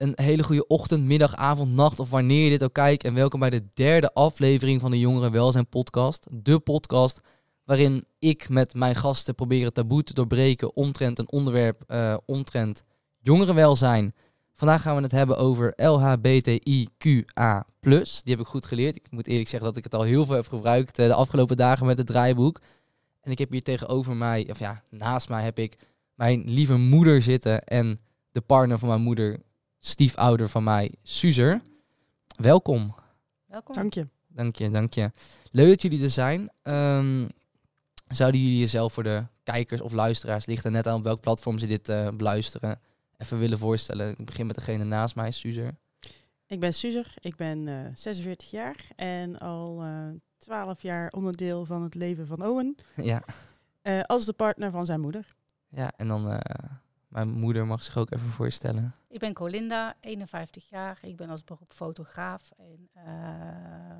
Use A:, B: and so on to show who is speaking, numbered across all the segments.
A: een hele goede ochtend, middag, avond, nacht of wanneer je dit ook kijkt. En welkom bij de derde aflevering van de Jongeren Welzijn podcast. De podcast waarin ik met mijn gasten probeer het taboe te doorbreken omtrent een onderwerp uh, omtrent jongerenwelzijn. Vandaag gaan we het hebben over LHBTIQA+. Die heb ik goed geleerd. Ik moet eerlijk zeggen dat ik het al heel veel heb gebruikt uh, de afgelopen dagen met het draaiboek. En ik heb hier tegenover mij, of ja, naast mij heb ik mijn lieve moeder zitten en de partner van mijn moeder, stiefouder van mij, Suzer. Welkom.
B: Welkom. Dank je.
A: Dank je, dank je. Leuk dat jullie er zijn. Um, zouden jullie jezelf voor de kijkers of luisteraars, ligt er net aan op welk platform ze dit uh, beluisteren, even willen voorstellen? Ik begin met degene naast mij, Suzer.
B: Ik ben Suzer, ik ben uh, eh, 46 jaar en al uh, eh, 12 jaar onderdeel van het leven van Owen.
A: Ja.
B: als de partner van zijn moeder.
A: Ja, en dan mijn moeder mag zich ook even voorstellen.
C: Ik ben Colinda, 51 jaar. Ik ben als beroep fotograaf. En, uh...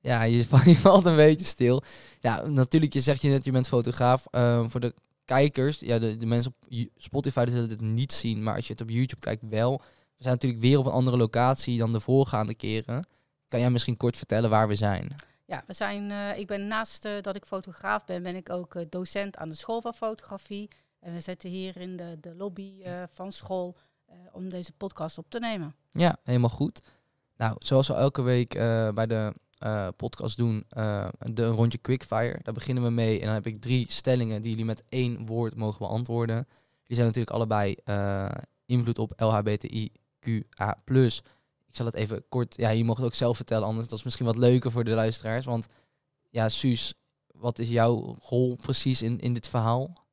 A: Ja, je, je, valt een beetje stil. Ja, natuurlijk, je zegt je net, je bent fotograaf. Uh, voor de kijkers, ja, de, de mensen op Spotify zullen dit niet zien, maar als je het op YouTube kijkt wel. We zijn natuurlijk weer op een andere locatie dan de voorgaande keren. Kan jij misschien kort vertellen waar we zijn?
C: Ja, we zijn, uh, ik ben naast uh, dat ik fotograaf ben, ben ik ook docent aan de school van fotografie. En we zitten hier in de, de lobby uh, van school uh, om deze podcast op te nemen.
A: Ja, helemaal goed. Nou, zoals we elke week uh, bij de podcast doen, een rondje quickfire. Daar beginnen we mee. En dan heb ik drie stellingen die jullie met één woord mogen beantwoorden. Die zijn natuurlijk allebei invloed op LHBTIQA+. Ik zal het even kort, ja, je mag het ook zelf vertellen, anders dat is misschien wat leuker voor de luisteraars. Want ja, Suus, wat is jouw rol precies in, in dit verhaal?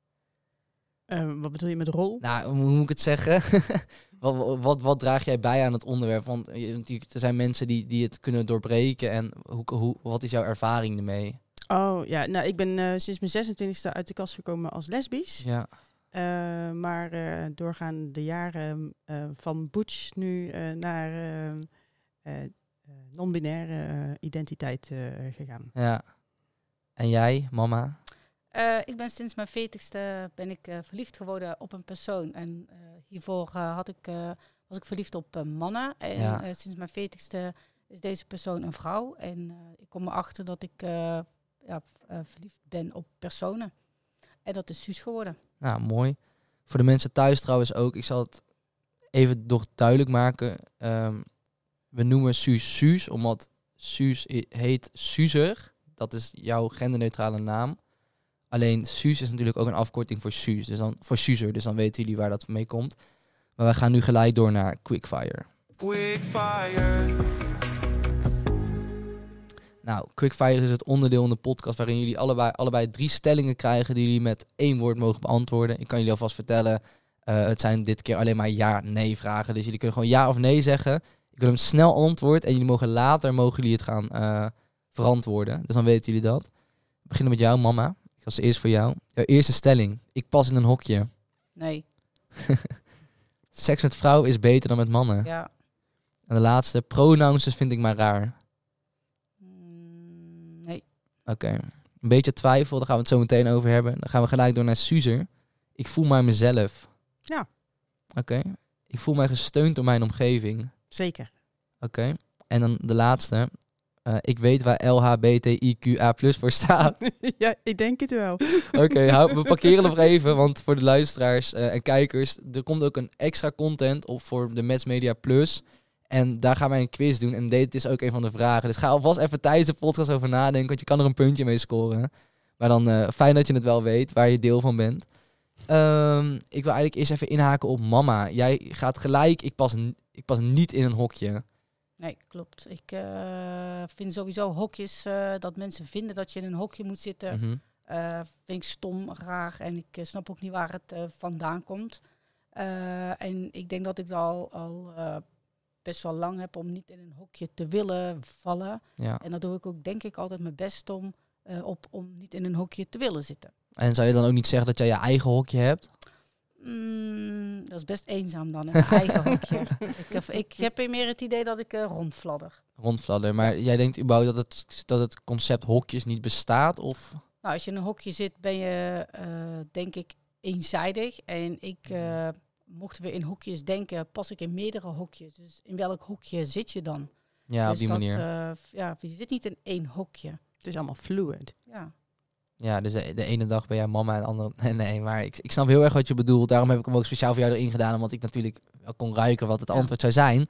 B: Uh, wat bedoel je met rol?
A: Nou, hoe moet ik het zeggen? wat, wat, wat, draag jij bij aan het onderwerp? Want er zijn mensen die, die het kunnen doorbreken. En hoe, hoe, wat is jouw ervaring ermee?
B: Oh ja, nou ik ben uh, sinds mijn 26e uit de kast gekomen als lesbisch.
A: Ja.
B: Uh, maar doorgaan de jaren van butch nu naar non-binaire identiteit gegaan.
A: Ja. En jij, mama?
C: Uh, ik ben sinds mijn veertigste ben ik uh, verliefd geworden op een persoon. En uh, hiervoor had ik, was ik verliefd op mannen. En ja. sinds mijn veertigste is deze persoon een vrouw. En ik kom erachter dat ik ja, verliefd ben op personen. En dat is Suus geworden.
A: Nou, mooi. Voor de mensen thuis trouwens ook. Ik zal het even nog duidelijk maken. Um, we noemen Suus Suus, omdat Suus heet Suzer. Dat is jouw genderneutrale naam. Alleen Suus is natuurlijk ook een afkorting voor Suus, dus dan voor Suzer, dus dan weten jullie waar dat mee komt. Maar we gaan nu gelijk door naar Quickfire. Quickfire. Nou, Quickfire is het onderdeel in de podcast waarin jullie allebei, allebei drie stellingen krijgen die jullie met één woord mogen beantwoorden. Ik kan jullie alvast vertellen, uh, het zijn dit keer alleen maar ja-nee vragen. Dus jullie kunnen gewoon ja of nee zeggen. Ik wil hem snel antwoord en jullie mogen later mogen jullie het gaan uh, verantwoorden. Dus dan weten jullie dat. We beginnen met jou, mama was eerst voor jou. Jouw eerste stelling. Ik pas in een hokje.
C: Nee.
A: Seks met vrouwen is beter dan met mannen.
C: Ja.
A: En de laatste. Pronouns vind ik maar raar.
C: Mm, nee.
A: Oké. Een beetje twijfel, daar gaan we het zo meteen over hebben. Dan gaan we gelijk door naar Suzer. Ik voel mij mezelf.
B: Ja.
A: Oké. Ik voel mij gesteund door mijn omgeving.
B: Zeker.
A: Oké. En dan de laatste. Uh, ik weet waar LHBTIQA voor staat.
B: ja, ik denk het wel.
A: Oké, we parkeren nog even, want voor de luisteraars uh, en kijkers, er komt ook een extra content op voor de Mets Media Plus. En daar gaan wij een quiz doen. En dit is ook een van de vragen. Dus ga alvast even tijdens de podcast over nadenken, want je kan er een puntje mee scoren. Maar dan uh, fijn dat je het wel weet, waar je deel van bent. Um, ik wil eigenlijk eerst even inhaken op mama. Jij gaat gelijk, ik pas, ik pas niet in een hokje.
C: Nee, klopt. Ik uh, vind sowieso hokjes, uh, dat mensen vinden dat je in een hokje moet zitten, mm uh, vind ik stom, raar. En ik snap ook niet waar het vandaan komt. en ik denk dat ik al, al best wel lang heb om niet in een hokje te willen vallen.
A: Ja.
C: En daar doe ik ook denk ik altijd mijn best om, op om niet in een hokje te willen zitten.
A: En zou je dan ook niet zeggen dat jij je eigen hokje hebt?
C: Mm, dat is best eenzaam dan, in eigen hokje. Ik heb, ik heb meer het idee dat ik uh, rondfladder.
A: Rondfladder, maar jij denkt überhaupt dat het, dat het concept hokjes niet bestaat? Of?
C: Nou, als je in een hokje zit, ben je uh, denk ik eenzijdig. En ik, uh, mochten we in hokjes denken, pas ik in meerdere hokjes. Dus in welk hokje zit je dan?
A: Ja,
C: dus
A: op die
C: dat,
A: manier.
C: eh, ja, je zit niet in één hokje.
B: Het is allemaal fluid.
C: Ja.
A: Ja, dus de, de ene dag ben jij mama en de andere... Nee, maar ik, ik snap heel erg wat je bedoelt. Daarom heb ik hem ook speciaal voor jou erin gedaan. Omdat ik natuurlijk wel kon ruiken wat het antwoord zou zijn.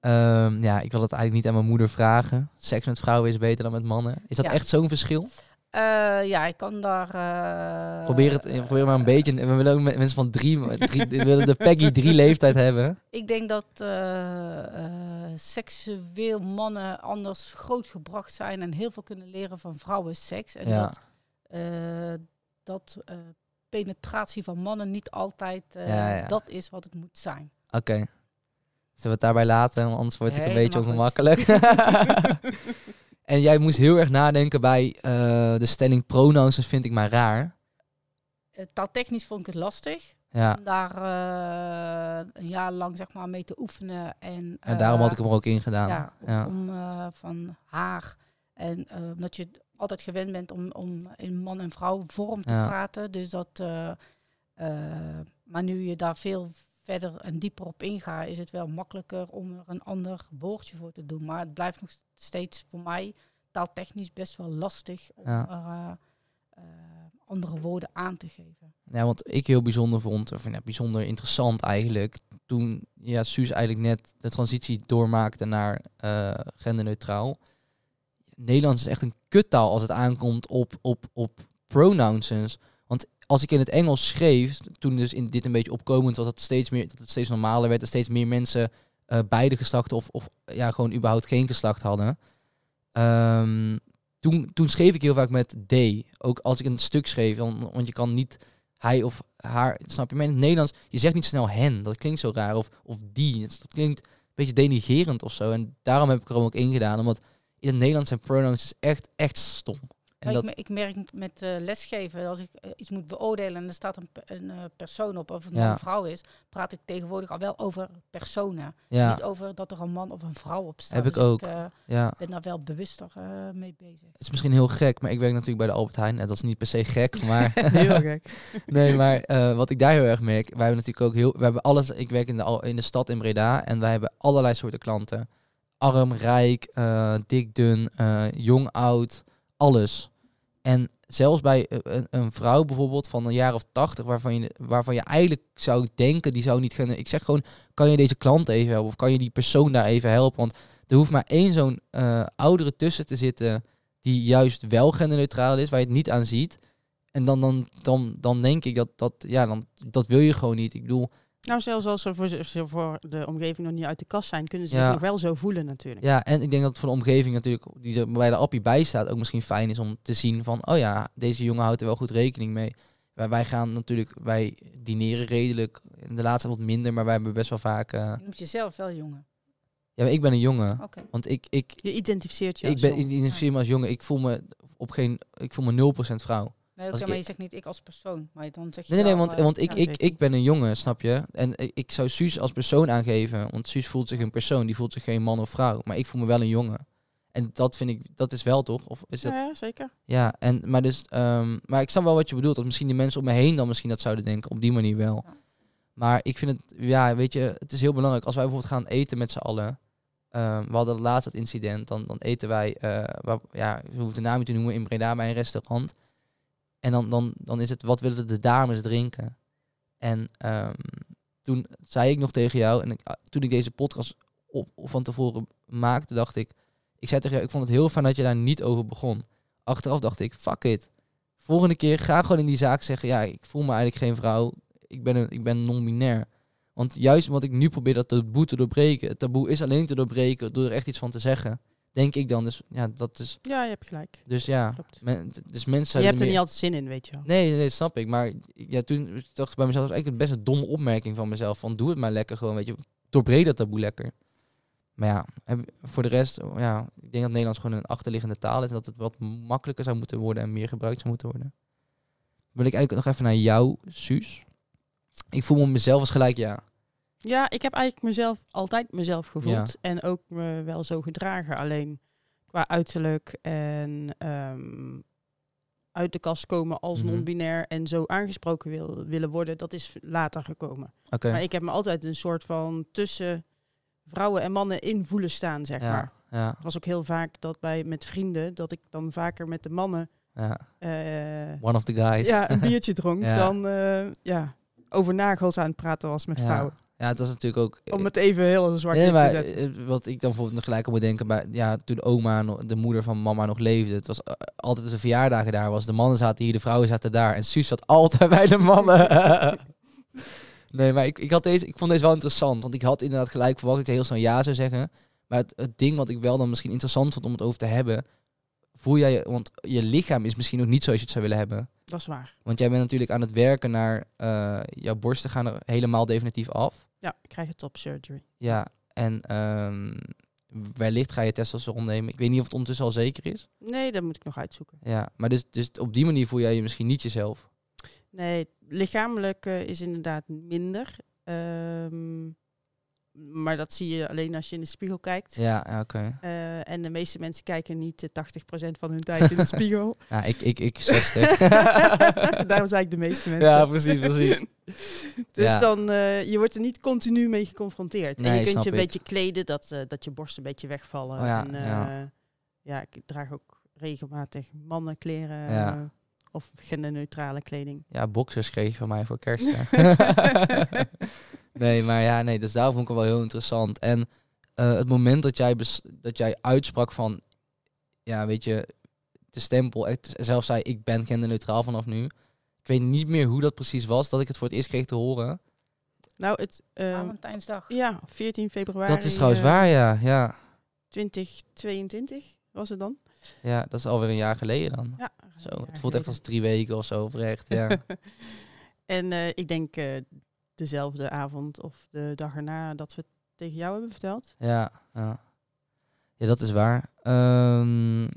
A: Ehm, ja, ik wil het eigenlijk niet aan mijn moeder vragen. Seks met vrouwen is beter dan met mannen. Is dat
C: Ja.
A: echt zo'n verschil?
C: Eh, ja, ik kan daar... eh,
A: probeer het eh, probeer maar een beetje. We willen ook mensen van drie, drie we willen de Peggy drie leeftijd hebben.
C: Ik denk dat seksueel mannen anders grootgebracht zijn en heel veel kunnen leren van vrouwenseks. En
A: Ja.
C: dat, dat eh, penetratie van mannen niet altijd eh,
A: Ja, ja.
C: dat is wat het moet zijn.
A: Oké. Zullen we het daarbij laten? Want anders wordt het een beetje ongemakkelijk. en jij moest heel erg nadenken bij eh, de stelling pronouns. Dat vind ik maar raar.
C: Uh, taaltechnisch vond ik het lastig
A: Ja.
C: om daar eh, een jaar lang zeg maar, mee te oefenen. En,
A: En daarom had ik
C: eh,
A: hem er ook in gedaan.
C: Ja,
A: Ja.
C: om eh, van haar. En eh, omdat je altijd gewend bent om, om in man en vrouw vorm te
A: Ja.
C: praten. Dus dat, eh, eh, maar nu je daar veel verder en dieper op ingaat, is het wel makkelijker om er een ander woordje voor te doen. Maar het blijft nog steeds voor mij taaltechnisch best wel lastig om
A: Ja.
C: er eh, andere woorden aan te geven.
A: Ja, wat ik heel bijzonder vond, of ja, bijzonder interessant eigenlijk, toen ja, Suus eigenlijk net de transitie doormaakte naar genderneutraal. Nederlands is echt een kuttaal als het aankomt op, op, op pronouns. Want als ik in het Engels schreef, toen dus in dit een beetje opkomend was, dat het steeds, meer, dat het steeds normaler werd, dat steeds meer mensen eh, beide geslachten of, of ja, gewoon überhaupt geen geslacht hadden. Ehm, toen, toen schreef ik heel vaak met D. Ook als ik een stuk schreef, dan, want je kan niet hij of haar, snap je? Maar in het Nederlands, je zegt niet snel hen. Dat klinkt zo raar. Of, of die. Dat klinkt een beetje denigerend of zo. En daarom heb ik er ook in gedaan. Omdat in het Nederlands zijn pronouns is echt, echt stom. En dat,
C: ik, me- ik merk met eh, lesgeven, als ik eh, iets moet beoordelen en er staat een, een eh, persoon op, of het
A: Ja.
C: man of vrouw is, praat ik tegenwoordig al wel over personen.
A: ja,
C: Niet over dat er een man of een vrouw op staat.
A: Heb ik
C: Dus
A: ook.
C: eh,
A: ja.
C: ben daar wel bewuster eh, mee bezig.
A: Het is misschien heel gek, maar ik werk natuurlijk bij de Albert Heijn. En dat is niet per se gek, maar...
B: Heel gek.
A: Nee, maar eh, wat ik daar heel erg merk, wij hebben natuurlijk ook heel, we hebben alles. Ik werk in de al- in de stad in Breda en wij hebben allerlei soorten klanten, arm, rijk, eh, dik, dun, eh, jong, oud, alles. En zelfs bij eh, een, een vrouw bijvoorbeeld van een jaar of tachtig, waarvan je, waarvan je eigenlijk zou denken, die zou niet kunnen. Ik zeg gewoon, kan je deze klant even helpen of kan je die persoon daar even helpen? Want er hoeft maar één zo'n oudere tussen te zitten die juist wel genderneutraal is, waar je het niet aan ziet. En dan, dan, dan, dan denk ik dat, dat, ja, dan, dat wil je gewoon niet. Ik bedoel,
B: Nou, zelfs als ze voor, ze voor de omgeving nog niet uit de kast zijn, kunnen ze
A: Ja.
B: zich nog wel zo voelen natuurlijk.
A: ja, en ik denk dat het voor de omgeving natuurlijk, die er bij de appie bij staat, ook misschien fijn is om te zien van, oh ja, deze jongen houdt er wel goed rekening mee. Wij, wij gaan natuurlijk, wij dineren redelijk, in de laatste wat minder, maar wij hebben best wel vaak, eh,
C: Je noemt jezelf wel jongen.
A: ja, maar ik ben een jongen. Want ik, ik,
B: Je identificeert je
A: ik
B: als
A: ben,
B: jong.
A: ik identificeer me als jongen. Ik voel me op geen, ik voel me 0% vrouw.
C: Nee, oké,
A: ik-
C: maar je zegt niet ik als persoon, maar dan zeg je
A: Nee, nee, nee, want,
C: eh,
A: want ik, ik, ik ben een jongen, snap je? En ik, ik zou Suus als persoon aangeven, want Suus voelt zich een persoon, die voelt zich geen man of vrouw. Maar ik voel me wel een jongen. En dat vind ik, dat is wel toch? Of is dat,
B: Ja, ja, zeker.
A: ja, en, maar dus, ehm, maar ik snap wel wat je bedoelt, dat misschien die mensen om me heen dan misschien dat zouden denken, op die manier wel.
C: Ja.
A: Maar ik vind het, ja, weet je, het is heel belangrijk. Als wij bijvoorbeeld gaan eten met z'n allen, ehm, we hadden laatst het incident, dan, dan eten wij, eh, waar, ja, we hoeven de naam niet te noemen, in Breda bij een restaurant. En dan, dan, dan is het, wat willen de dames drinken? En ehm, toen zei ik nog tegen jou, en ik, ah, toen ik deze podcast op, van tevoren maakte, dacht ik, ik zei tegen jou, ik vond het heel fijn dat je daar niet over begon. Achteraf dacht ik, fuck it. Volgende keer ga gewoon in die zaak zeggen, ja, ik voel me eigenlijk geen vrouw. Ik ben, een, ik ben non-binair. Want juist wat ik nu probeer dat taboe te doorbreken. Het taboe is alleen te doorbreken door er echt iets van te zeggen. Denk ik dan. Dus ja, dat is.
B: Ja, je hebt gelijk.
A: Dus ja. Men, dus mensen
B: je hebt er
A: meer-
B: niet altijd zin in, weet je wel.
A: Nee, nee, snap ik. Maar ja, toen dacht ik bij mezelf, dat was eigenlijk best een domme opmerking van mezelf. Van doe het maar lekker gewoon, weet je. Doorbreek dat taboe lekker. Maar ja, heb- voor de rest, ja, ik denk dat Nederlands gewoon een achterliggende taal is. En dat het wat makkelijker zou moeten worden en meer gebruikt zou moeten worden. Wil ik eigenlijk nog even naar jou, Suus. Ik voel me mezelf als gelijk ja.
B: Ja, ik heb eigenlijk mezelf altijd mezelf gevoeld. En ook me wel zo gedragen. Alleen qua uiterlijk en ehm, uit de kast komen als
A: Mhm.
B: non-binair en zo aangesproken wil, willen worden, dat is later gekomen. Maar ik heb me altijd een soort van tussen vrouwen en mannen in voelen staan, zeg
A: Ja,
B: maar.
A: ja,
B: Het was ook heel vaak dat bij met vrienden, dat ik dan vaker met de mannen
A: ja.
B: eh,
A: One of the guys.
B: ja, een biertje dronk, dan eh, ja, over nagels aan het praten was met vrouwen.
A: Ja, het was natuurlijk ook...
B: Om het even heel zwart
A: Nee,
B: te
A: maar
B: zetten.
A: eh, wat ik dan bijvoorbeeld nog gelijk op moet denken, bij, ja, toen oma, de moeder van mama nog leefde, het was eh, altijd de verjaardagen daar was. De mannen zaten hier, de vrouwen zaten daar. En Suus zat altijd bij de mannen. nee, maar ik, ik, had deze, ik vond deze wel interessant, want ik had inderdaad gelijk verwacht dat ik heel snel ja zou zeggen. Maar het, het ding wat ik wel dan misschien interessant vond om het over te hebben, voel jij je, want je lichaam is misschien nog niet zoals je het zou willen hebben.
B: Dat is waar.
A: Want jij bent natuurlijk aan het werken naar eh, jouw borsten gaan er helemaal definitief af.
B: Ja, ik krijg het top surgery.
A: Ja, en ehm, wellicht ga je testosteron nemen. Ik weet niet of het ondertussen al zeker is.
B: Nee, dat moet ik nog uitzoeken.
A: Ja, maar dus, dus op die manier voel jij je misschien niet jezelf.
B: Nee, lichamelijk eh, is inderdaad minder. Ehm, maar dat zie je alleen als je in de spiegel kijkt.
A: Ja, oké.
B: Eh, en de meeste mensen kijken niet eh, 80% van hun tijd in de spiegel.
A: Ja, ik, ik, ik 60.
B: Daarom zei ik de meeste mensen.
A: ja, precies, precies.
B: Dus
A: Ja.
B: dan, eh, je wordt er niet continu mee geconfronteerd. en
A: Nee,
B: je kunt je een
A: ik.
B: beetje kleden, dat, eh, dat je borsten een beetje wegvallen.
A: Oh ja,
B: en, eh,
A: ja.
B: ja. ik draag ook regelmatig mannenkleren
A: Ja.
B: Of genderneutrale kleding.
A: Ja, boxers kreeg je van mij voor kerst. hè. nee, maar ja, nee, dus daar vond ik het wel heel interessant. En eh, het moment dat jij, bes- dat jij uitsprak van, ja, weet je, de stempel, zelf zei, ik ben genderneutraal vanaf nu. Ik weet niet meer hoe dat precies was, dat ik het voor het eerst kreeg te horen.
B: Nou, het, eh,
C: Valentijnsdag.
B: ja, 14 februari.
A: dat is trouwens
B: eh,
A: waar, ja. ja.
B: 2022 was het dan?
A: Ja, dat is alweer een jaar geleden dan.
B: Ja.
A: Zo,
B: een
A: het voelt echt als drie weken of zo, oprecht. Ja,
B: en eh, ik denk eh, dezelfde avond of de dag erna dat we het tegen jou hebben verteld.
A: ja, ja. Ja, dat is waar. Ehm,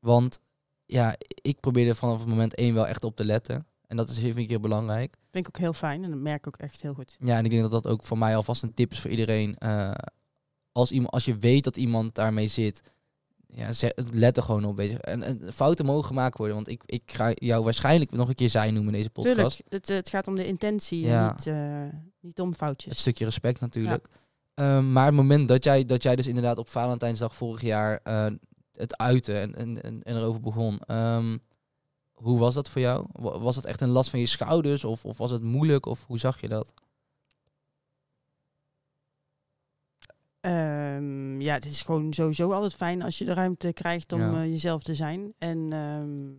A: want ja, ik probeerde vanaf het moment één wel echt op te letten. En dat is, vind ik heel belangrijk.
B: Vind ik ook heel fijn en dat merk ik ook echt heel goed.
A: Ja, en ik denk dat dat ook voor mij alvast een tip is voor iedereen. Eh, als, iemand, als je weet dat iemand daarmee zit, ja, let er gewoon op. Weet je. En, en fouten mogen gemaakt worden. Want ik, ik ga jou waarschijnlijk nog een keer zij noemen in deze podcast.
B: Tuurlijk, het, het gaat om de intentie
A: Ja.
B: en niet, eh, niet om
A: Het
B: foutjes.
A: stukje respect natuurlijk. Ehm, maar het moment dat jij, dat jij dus inderdaad op Valentijnsdag vorig jaar eh, het uiten en, en, en, en erover begon. ehm, hoe was dat voor jou? Wa- Was het echt een last van je schouders? Of, of was het moeilijk? Of hoe zag je dat?
B: Ehm, ja, het is gewoon sowieso altijd fijn als je de ruimte krijgt om
A: Ja.
B: eh, jezelf te zijn. En ehm,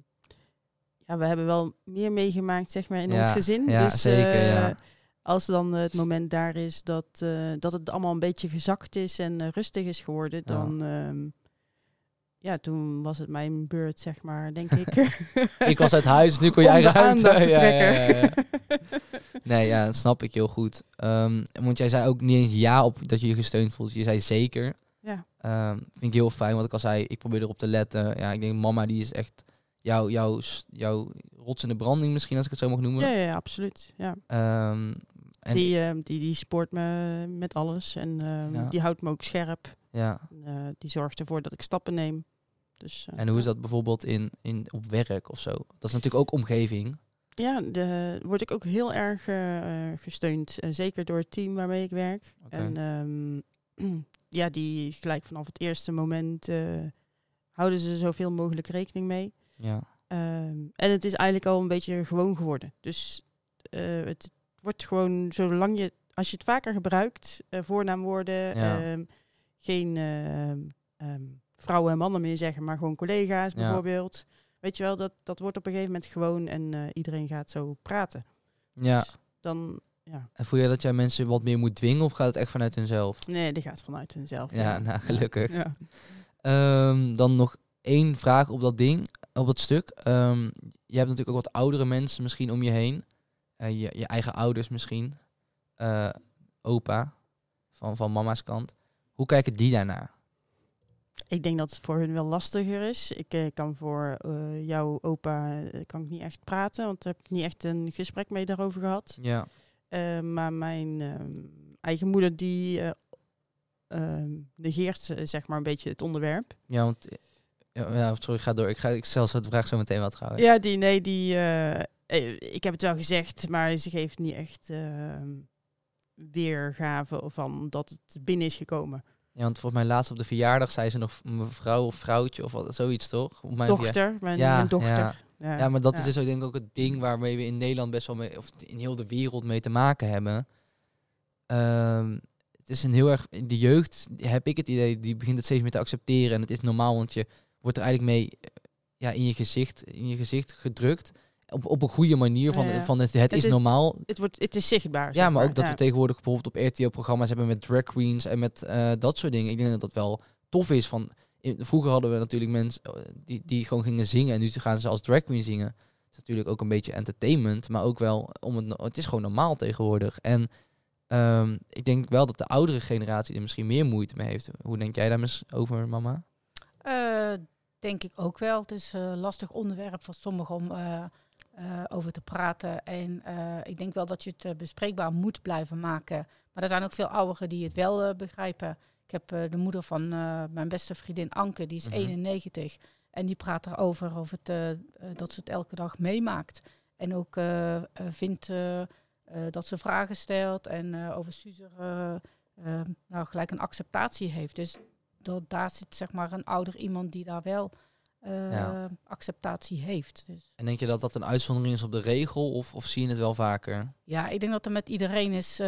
B: ja, we hebben wel meer meegemaakt, zeg maar, in
A: Ja,
B: ons gezin.
A: ja,
B: dus
A: zeker,
B: eh,
A: ja.
B: als dan het moment daar is dat, eh, dat het allemaal een beetje gezakt is en eh, rustig is geworden, dan... ehm, ja, toen was het mijn beurt, zeg maar, denk ik.
A: Ik was uit huis, nu kon jij
B: te
A: Ja,
B: trekken.
A: ja, ja, ja. Nee, ja, dat snap ik heel goed. Ehm, want jij zei ook niet eens ja op dat je je gesteund voelt. Je zei zeker.
B: Ja.
A: Ehm, vind ik heel fijn, want ik al zei, ik probeer erop te letten. Ja, ik denk, mama die is echt jouw, jouw, s- jouw rots in de branding misschien, als ik het zo mag noemen.
B: Ja, ja, absoluut. Ja.
A: Ehm, en
B: die, eh, die, die spoort me met alles en ehm,
A: Ja.
B: die houdt me ook scherp.
A: ja.
B: Eh, die zorgt ervoor dat ik stappen neem. Dus, eh,
A: En hoe is dat bijvoorbeeld in, in, op werk of zo? Dat is natuurlijk ook omgeving.
B: Ja, de, word ik ook heel erg eh, gesteund. eh, zeker door het team waarmee ik werk. En ehm, ja, die gelijk vanaf het eerste moment houden ze zoveel mogelijk rekening mee.
A: Ja.
B: Ehm, en het is eigenlijk al een beetje gewoon geworden. Dus het wordt gewoon, zolang je, als je het vaker gebruikt, voornaamwoorden,
A: Ja.
B: ehm, geen vrouwen en mannen meer zeggen, maar gewoon collega's
A: Ja.
B: bijvoorbeeld. Weet je wel, dat, dat wordt op een gegeven moment gewoon en eh, iedereen gaat zo praten.
A: ja.
B: Dus dan, ja,
A: En voel je dat jij mensen wat meer moet dwingen of gaat het echt vanuit hunzelf?
B: nee, die gaat vanuit hunzelf.
A: Ja, nou, gelukkig.
B: Ja.
A: Ehm, dan nog één vraag op dat ding, op dat stuk. Ehm, je hebt natuurlijk ook wat oudere mensen misschien om je heen. Eh, je, je eigen ouders misschien. Eh, opa, van, van mama's kant. Hoe kijken die daarnaar?
B: Ik denk dat het voor hun wel lastiger is. Ik eh, kan voor eh, jouw opa eh, kan ik niet echt praten, want daar heb ik niet echt een gesprek mee daarover gehad.
A: Ja.
B: Maar mijn ehm, eigen moeder die eh, ehm, negeert zeg maar een beetje het onderwerp.
A: Ja, want Ja, sorry, ga door. Ik, ga, ik stel de vraag zo meteen wat trouwens.
B: Ja, die, nee, die, ik heb het wel gezegd, maar ze geeft niet echt uh, weergave van dat het binnen is gekomen.
A: Ja, want volgens mij laatst op de verjaardag zei ze nog mevrouw of vrouwtje of wat, zoiets, toch?
B: Op mijn dochter, mijn, ja, mijn dochter.
A: Ja. Ja, ja maar dat is dus ook denk ik ook het ding waarmee we in Nederland best wel mee, of in heel de wereld mee te maken hebben. Um, het is een heel erg, de jeugd heb ik het idee, die begint het steeds meer te accepteren. En het is normaal, want je wordt er eigenlijk mee ja, in, je gezicht, in je gezicht gedrukt. Op, op een goede manier van, van het, het, is, normaal.
B: Het, wordt, het is zichtbaar.
A: Ja, maar ook dat we tegenwoordig bijvoorbeeld op RTL-programma's hebben met drag queens en met uh, dat soort dingen. Ik denk dat dat wel tof is. Van, vroeger hadden we natuurlijk mensen eh, die, die gewoon gingen zingen en nu gaan ze als drag queen zingen. Het is natuurlijk ook een beetje entertainment, maar ook wel om het, het is gewoon normaal tegenwoordig. En um, ik denk wel dat de oudere generatie er misschien meer moeite mee heeft. Hoe denk jij daar eens over, mama?
C: Uh, denk ik ook wel. Het is een lastig onderwerp voor sommigen om uh, over te praten. En ik denk wel dat je het bespreekbaar moet blijven maken. Maar er zijn ook veel ouderen die het wel begrijpen. Ik heb de moeder van mijn beste vriendin Anke, die is 91. Mhm. En die praat erover over het, dat ze het elke dag meemaakt. En ook vindt dat ze vragen stelt en over Suzer nou, gelijk een acceptatie heeft. Dus dat, daar zit zeg maar een ouder iemand die daar wel ja. acceptatie heeft. Dus.
A: En denk je dat dat een uitzondering is op de regel of, of zie je het wel vaker?
C: Ja, ik denk dat er met iedereen is.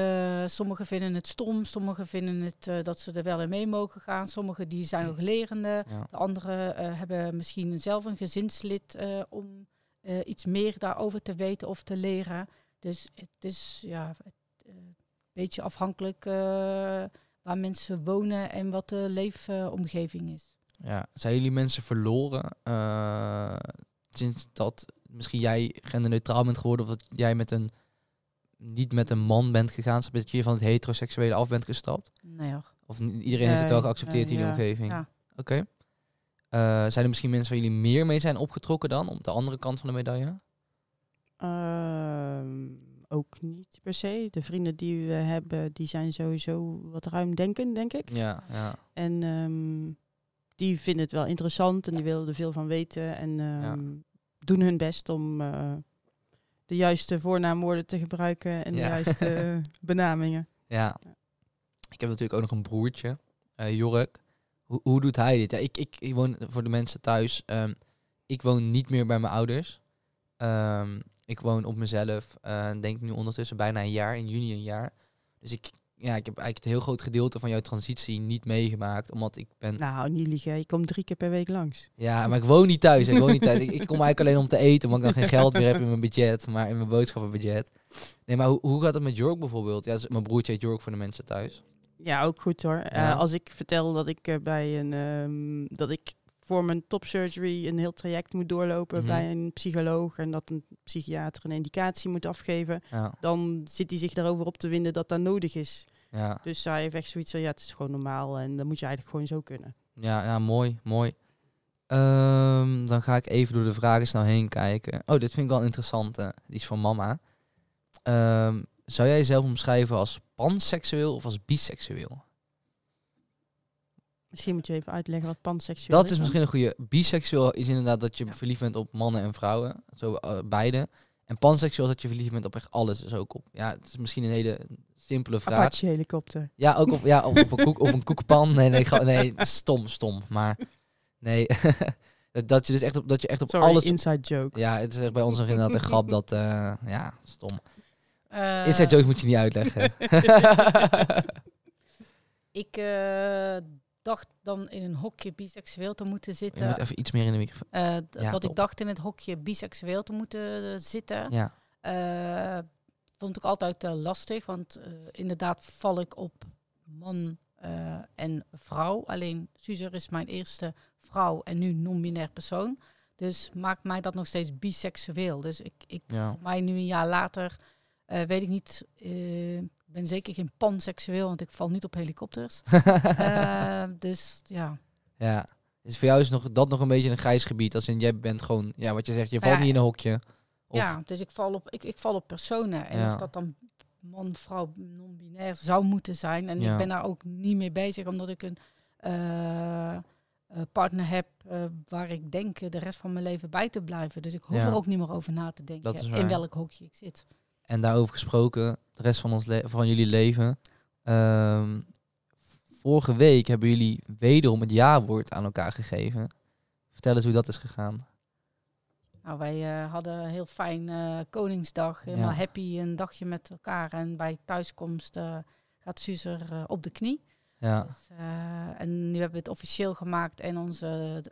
C: sommigen vinden het stom, sommigen vinden het dat ze er wel in mee mogen gaan. Sommigen die zijn nog lerende. De anderen hebben misschien zelf een gezinslid om iets meer daarover te weten of te leren. Dus het is ja, een beetje afhankelijk waar mensen wonen en wat de leefomgeving is.
A: Ja, zijn jullie mensen verloren uh, sinds dat misschien jij genderneutraal bent geworden of dat jij met een niet met een man bent gegaan, dat je van het heteroseksuele af bent gestapt?
C: Nee hoor.
A: Of iedereen heeft het wel geaccepteerd in die omgeving? Ja. Oké. Okay. zijn er misschien mensen waar jullie meer mee zijn opgetrokken dan, op de andere kant van de medaille?
B: Ehm, ook niet per se. De vrienden die we hebben, die zijn sowieso wat ruimdenkend, denk ik.
A: Ja, ja.
B: En um, die vinden het wel interessant en die willen er veel van weten. En um, doen hun best om uh, de juiste voornaamwoorden te gebruiken en de juiste benamingen.
A: Ja. Ik heb natuurlijk ook nog een broertje, uh, Jork. Hoe, hoe doet hij dit? Ja, ik, ik, ik woon voor de mensen thuis. Um, ik woon niet meer bij mijn ouders. Um, ik woon op mezelf, uh, denk nu ondertussen bijna een jaar, in juni een jaar. Dus ik, ja, ik heb eigenlijk het heel groot gedeelte van jouw transitie niet meegemaakt, omdat ik ben...
B: Nou, niet liegen, je komt drie keer per week langs.
A: Ja, maar ik woon niet thuis, ik woon niet thuis. Ik, ik, kom eigenlijk alleen om te eten, omdat ik dan geen geld meer heb in mijn budget, maar in mijn boodschappenbudget. Nee, maar hoe, hoe gaat het met Jork bijvoorbeeld? Ja, dus mijn broertje heet Jork voor de mensen thuis.
B: Ja, ook goed hoor. Uh, als ik vertel dat ik uh, bij een... Um, dat ik voor mijn topsurgery een heel traject moet doorlopen mhm. bij een psycholoog en dat een psychiater een indicatie moet afgeven, dan zit hij zich daarover op te winden dat dat nodig is. Ja. Dus hij heeft echt zoiets van, ja, het is gewoon normaal en dan moet je eigenlijk gewoon zo kunnen.
A: Ja, ja mooi, mooi. Um, dan ga ik even door de vragen snel heen kijken. Oh, dit vind ik wel interessant. Uh, die is van mama. Um, zou jij jezelf omschrijven als panseksueel of als biseksueel?
B: Misschien moet je even uitleggen wat panseksueel
A: is. Dat is misschien een goede. Biseksueel is inderdaad dat je verliefd bent op mannen en vrouwen. Zo uh, beide. En panseksueel is dat je verliefd bent op echt alles. Dus ook op. Ja, het is misschien een hele simpele vraag.
B: Apache helikopter.
A: Ja, ook op, ja, op, op een koek, of een koekpan. Nee, nee, nee, stom, stom. Maar nee. dat je dus echt op, dat je echt op
B: Sorry,
A: alles.
B: inside joke.
A: Ja, het is echt bij ons nog inderdaad een grap dat. Uh, ja, stom. Uh, inside jokes moet je niet uitleggen.
C: ik uh, dacht dan in een hokje biseksueel te moeten zitten.
A: Je moet even iets meer in de microfoon.
C: Uh, dat ik dacht in het hokje biseksueel te moeten uh, zitten. Ja. Vond ik altijd lastig, want inderdaad val ik op man en vrouw. Alleen Suzer is mijn eerste vrouw en nu non-binair persoon. Dus maakt mij dat nog steeds biseksueel. Dus ik, ik ja. voor mij nu een jaar later weet ik niet ben zeker geen panseksueel, want ik val niet op helikopters. dus ja.
A: Ja. Dus voor jou is nog, dat nog een beetje een grijs gebied. Als in jij bent gewoon, ja, wat je zegt, je valt niet in een hokje.
C: Of... Ja, dus ik val op, ik, ik val op personen. En of dat dan man, vrouw, non-binair zou moeten zijn. En ik ben daar ook niet mee bezig, omdat ik een, uh, partner heb waar ik denk de rest van mijn leven bij te blijven. Dus ik hoef er ook niet meer over na te denken in welk hokje ik zit.
A: En daarover gesproken, de rest van, ons van jullie leven. Ehm, vorige week hebben jullie wederom het ja-woord aan elkaar gegeven. Vertel eens hoe dat is gegaan.
C: Nou, wij uh, hadden een heel fijn uh, Koningsdag. Helemaal happy, een dagje met elkaar. En bij thuiskomst uh, gaat Suzer op de knie.
A: Ja. Dus,
C: en nu hebben we het officieel gemaakt en onze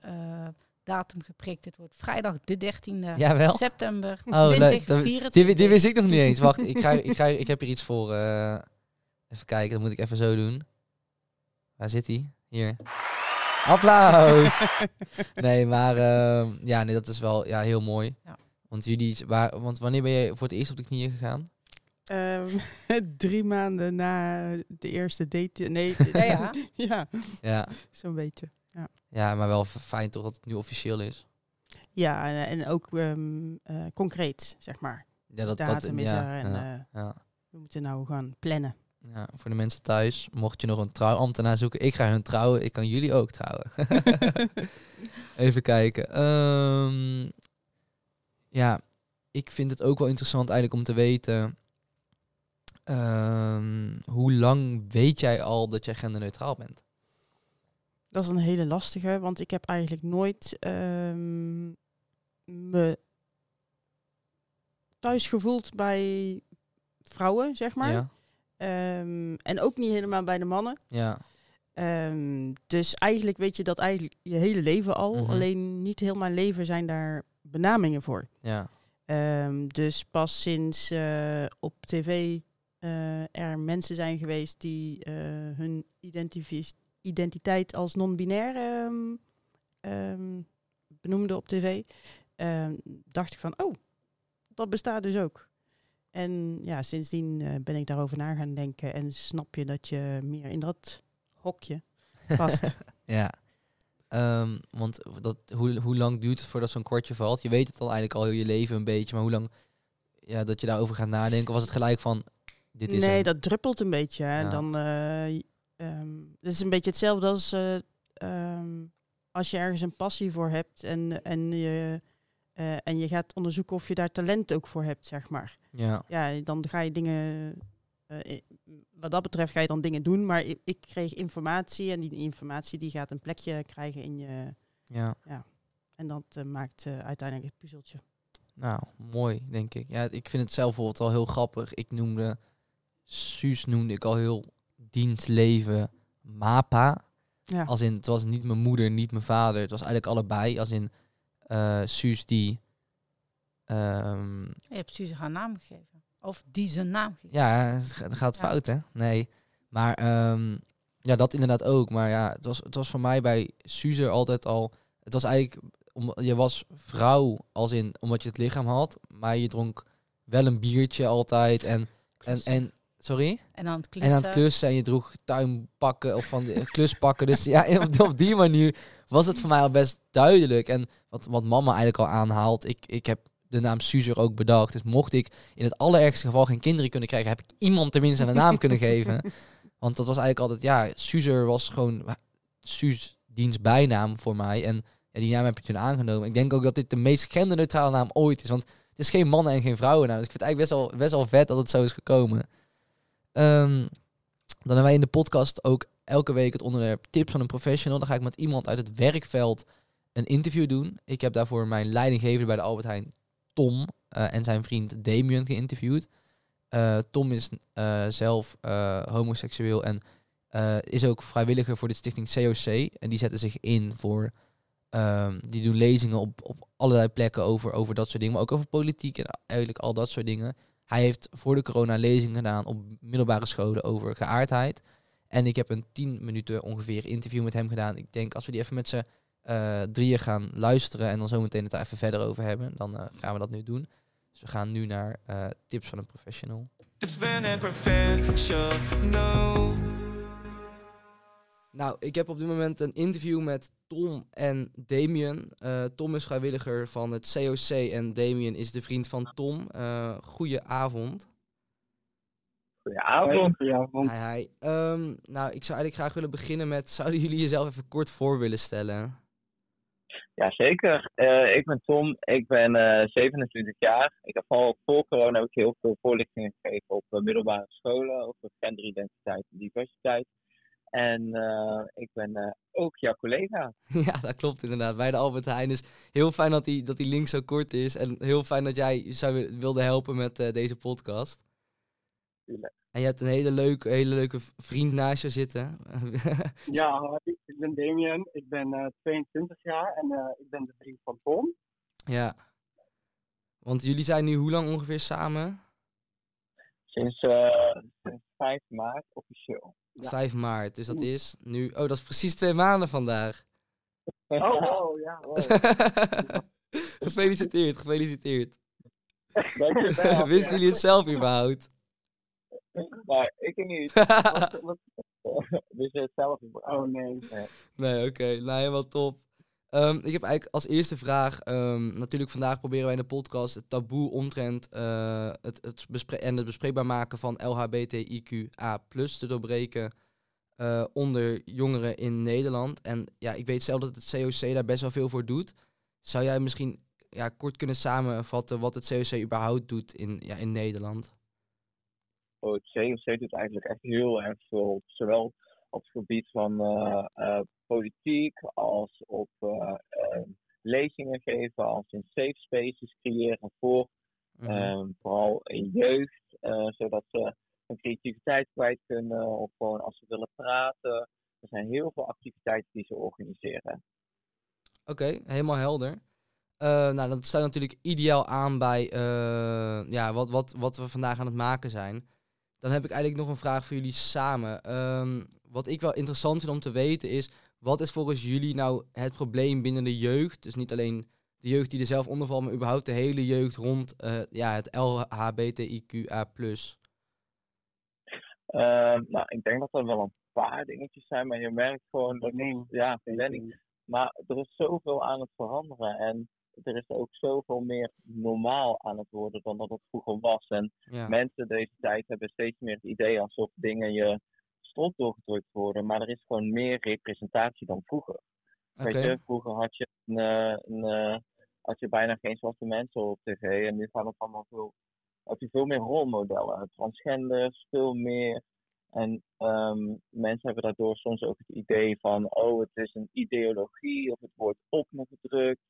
C: datum geprikt. Het wordt vrijdag de 13e
A: Jawel.
C: september oh, 2024.
A: Die, die wist ik nog niet eens. Wacht, ik, ga, ik, ga, ik heb hier iets voor. even kijken, dat moet ik even zo doen. Waar zit hij? Hier. Applaus! nee, maar uh, ja, nee, dat is wel ja, heel mooi. Ja. Want, jullie, waar, want wanneer ben je voor het eerst op de knieën gegaan?
B: Um, drie maanden na de eerste date. Nee,
C: ja, ja.
B: ja.
A: ja.
B: zo'n beetje. Ja.
A: ja, maar wel fijn toch dat het nu officieel is.
B: Ja, en, en ook um, uh, concreet, zeg maar.
A: Ja, dat,
B: Datum
A: dat,
B: is ja, er en ja, uh, ja. we moeten nou gaan plannen.
A: Ja, voor de mensen thuis, mocht je nog een trouwambtenaar zoeken, ik ga hun trouwen, ik kan jullie ook trouwen. Even kijken. Um, ja, ik vind het ook wel interessant eigenlijk om te weten. Um, hoe lang weet jij al dat jij genderneutraal bent?
B: Dat is een hele lastige, want ik heb eigenlijk nooit um, me thuis gevoeld bij vrouwen, zeg maar. Ja. Um, en ook niet helemaal bij de mannen.
A: Ja.
B: Um, dus eigenlijk weet je dat eigenlijk je hele leven al. Mm -hmm. Alleen niet heel mijn leven zijn daar benamingen voor.
A: Ja.
B: Um, dus pas sinds uh, op tv uh, er mensen zijn geweest die uh, hun identiteit als non-binair benoemden op tv, dacht ik van, oh, dat bestaat dus ook. En ja, sindsdien uh, ben ik daarover na gaan denken en snap je dat je meer in dat hokje past.
A: ja, um, want dat, hoe, hoe lang duurt het voordat zo'n kortje valt? Je weet het al eigenlijk al heel je leven een beetje, maar hoe lang ja, dat je daarover gaat nadenken? Of was het gelijk van, dit is
B: Nee, dat druppelt een beetje. Hè. Ja. Dan, uh, um, het is een beetje hetzelfde als uh, um, als je ergens een passie voor hebt en, en je uh, en je gaat onderzoeken of je daar talent ook voor hebt, zeg maar.
A: Ja.
B: Ja, dan ga je dingen. Uh, wat dat betreft ga je dan dingen doen, maar ik, ik, kreeg informatie en die informatie die gaat een plekje krijgen in je.
A: Ja.
B: ja. En dat uh, maakt uiteindelijk het puzzeltje.
A: Nou, mooi, denk ik. Ja, ik vind het zelf bijvoorbeeld al heel grappig. Ik noemde, Suus noemde ik al heel dienstleven MAPA. Ja. Als in, het was niet mijn moeder, niet mijn vader. Het was eigenlijk allebei. Als in, uh, Suus die... Um,
C: je hebt Suus haar naam gegeven. Of die zijn naam gegeven.
A: Ja, het gaat fout, hè? Nee. Maar um, ja, dat inderdaad ook. Maar ja, het was, het was voor mij bij Suze altijd al... Het was eigenlijk... Om, je was vrouw als in omdat je het lichaam had. Maar je dronk wel een biertje altijd. En, en, en Sorry?
C: En aan het klussen.
A: En aan het klussen. En je droeg tuinpakken of van de kluspakken. Dus ja, op, op die manier was het voor mij al best duidelijk. En wat, wat mama eigenlijk al aanhaalt. Ik, ik heb de naam Suzer ook bedacht. Dus mocht ik in het allerergste geval geen kinderen kunnen krijgen, heb ik iemand tenminste een naam kunnen geven. Want dat was eigenlijk altijd, ja, Suzer was gewoon Suus diens bijnaam voor mij. En ja, die naam heb ik toen aangenomen. Ik denk ook dat dit de meest genderneutrale naam ooit is. Want het is geen mannen- en geen vrouwennaam. Dus ik vind het eigenlijk best wel, best wel vet dat het zo is gekomen. Um, dan hebben wij in de podcast ook elke week het onderwerp tips van een professional. Dan ga ik met iemand uit het werkveld een interview doen. Ik heb daarvoor mijn leidinggever bij de Albert Heijn, Tom, uh, en zijn vriend Damien geïnterviewd. Uh, Tom is uh, zelf homoseksueel en is ook vrijwilliger voor de stichting COC. En die zetten zich in voor... Um, die doen lezingen op, op allerlei plekken over, over dat soort dingen. Maar ook over politiek en eigenlijk al dat soort dingen. Hij heeft voor de corona lezingen gedaan op middelbare scholen over geaardheid. En ik heb een tien minuten ongeveer interview met hem gedaan. Ik denk als we die even met z'n uh, drieën gaan luisteren en dan zometeen het daar even verder over hebben, dan uh, gaan we dat nu doen. Dus we gaan nu naar uh, tips van een professional. Tips van een professional. Nou, ik heb op dit moment een interview met Tom en Damien. Uh, Tom is vrijwilliger van het COC en Damien is de vriend van Tom. Uh, goeie avond.
D: Goedenavond.
A: Goedenavond. Hi, hi. Um, nou, ik zou eigenlijk graag willen beginnen met... Zouden jullie jezelf even kort voor willen stellen?
D: Jazeker. Uh, ik ben Tom. Ik ben uh, eh, 27 jaar. Ik heb al voor corona heb ik heel veel voorlichtingen gegeven op uh, middelbare scholen over genderidentiteit en diversiteit. En ik ben ook jouw collega.
A: Ja, dat klopt inderdaad. Bij de Albert Heijn. Dus heel fijn dat die, dat die link zo kort is. En heel fijn dat jij zou wilde helpen met deze podcast.
D: Tuurlijk.
A: En je hebt een hele leuke, hele leuke vriend naast je zitten.
E: ja, ik ben Damien. Ik ben uh, eh, 22 jaar en uh, ik ben de vriend van Tom.
A: Ja. Want jullie zijn nu hoe lang ongeveer samen?
D: Sinds, uh, sinds 5 maart officieel.
A: Ja. 5 maart, dus dat is nu... Oh, dat is precies twee maanden vandaag.
E: Oh, oh ja. Wow.
A: gefeliciteerd, gefeliciteerd. Wisten jullie het zelf überhaupt?
D: Maar ik niet. dus het zelf. Oh nee.
A: Nee, oké. Okay. Nou, helemaal top. Um, ik heb eigenlijk als eerste vraag. Um, natuurlijk, vandaag proberen wij in de podcast het taboe omtrent uh, het, het en het bespreekbaar maken van LHBTIQA te doorbreken. Uh, onder jongeren in Nederland. En ja, ik weet zelf dat het COC daar best wel veel voor doet. Zou jij misschien ja, kort kunnen samenvatten wat het COC überhaupt doet in, ja, in Nederland?
D: het COC doet eigenlijk echt heel erg veel. Zowel op het gebied van uh, uh, politiek als op uh, lezingen geven, als in safe spaces creëren voor mm vooral in jeugd, zodat ze hun creativiteit kwijt kunnen of gewoon als ze willen praten. Er zijn heel veel activiteiten die ze organiseren.
A: Oké, helemaal helder. Uh, nou, dat sluit natuurlijk ideaal aan bij uh, ja, wat, wat, wat we vandaag aan het maken zijn. Dan heb ik eigenlijk nog een vraag voor jullie samen. Ehm, wat ik wel interessant vind om te weten is, wat is volgens jullie nou het probleem binnen de jeugd? Dus niet alleen de jeugd die er zelf onder valt, maar überhaupt de hele jeugd rond uh, ja, het LHBTIQA+.
D: Uh, nou, ik denk dat er wel een paar dingetjes zijn, maar je merkt gewoon dat... Nee, ja, planning. Maar er is zoveel aan het veranderen en er is ook zoveel meer normaal aan het worden dan dat het vroeger was. En mensen deze tijd hebben steeds meer het idee alsof dingen je strot doorgedrukt worden. Maar er is gewoon meer representatie dan vroeger. Weet je, vroeger had je, een, eh, een, eh, had je bijna geen zwarte mensen op tv. En nu gaan het allemaal veel, heb je veel meer rolmodellen. Transgenders, veel meer. En um, mensen hebben daardoor soms ook het idee van, oh, het is een ideologie of het wordt op me gedrukt.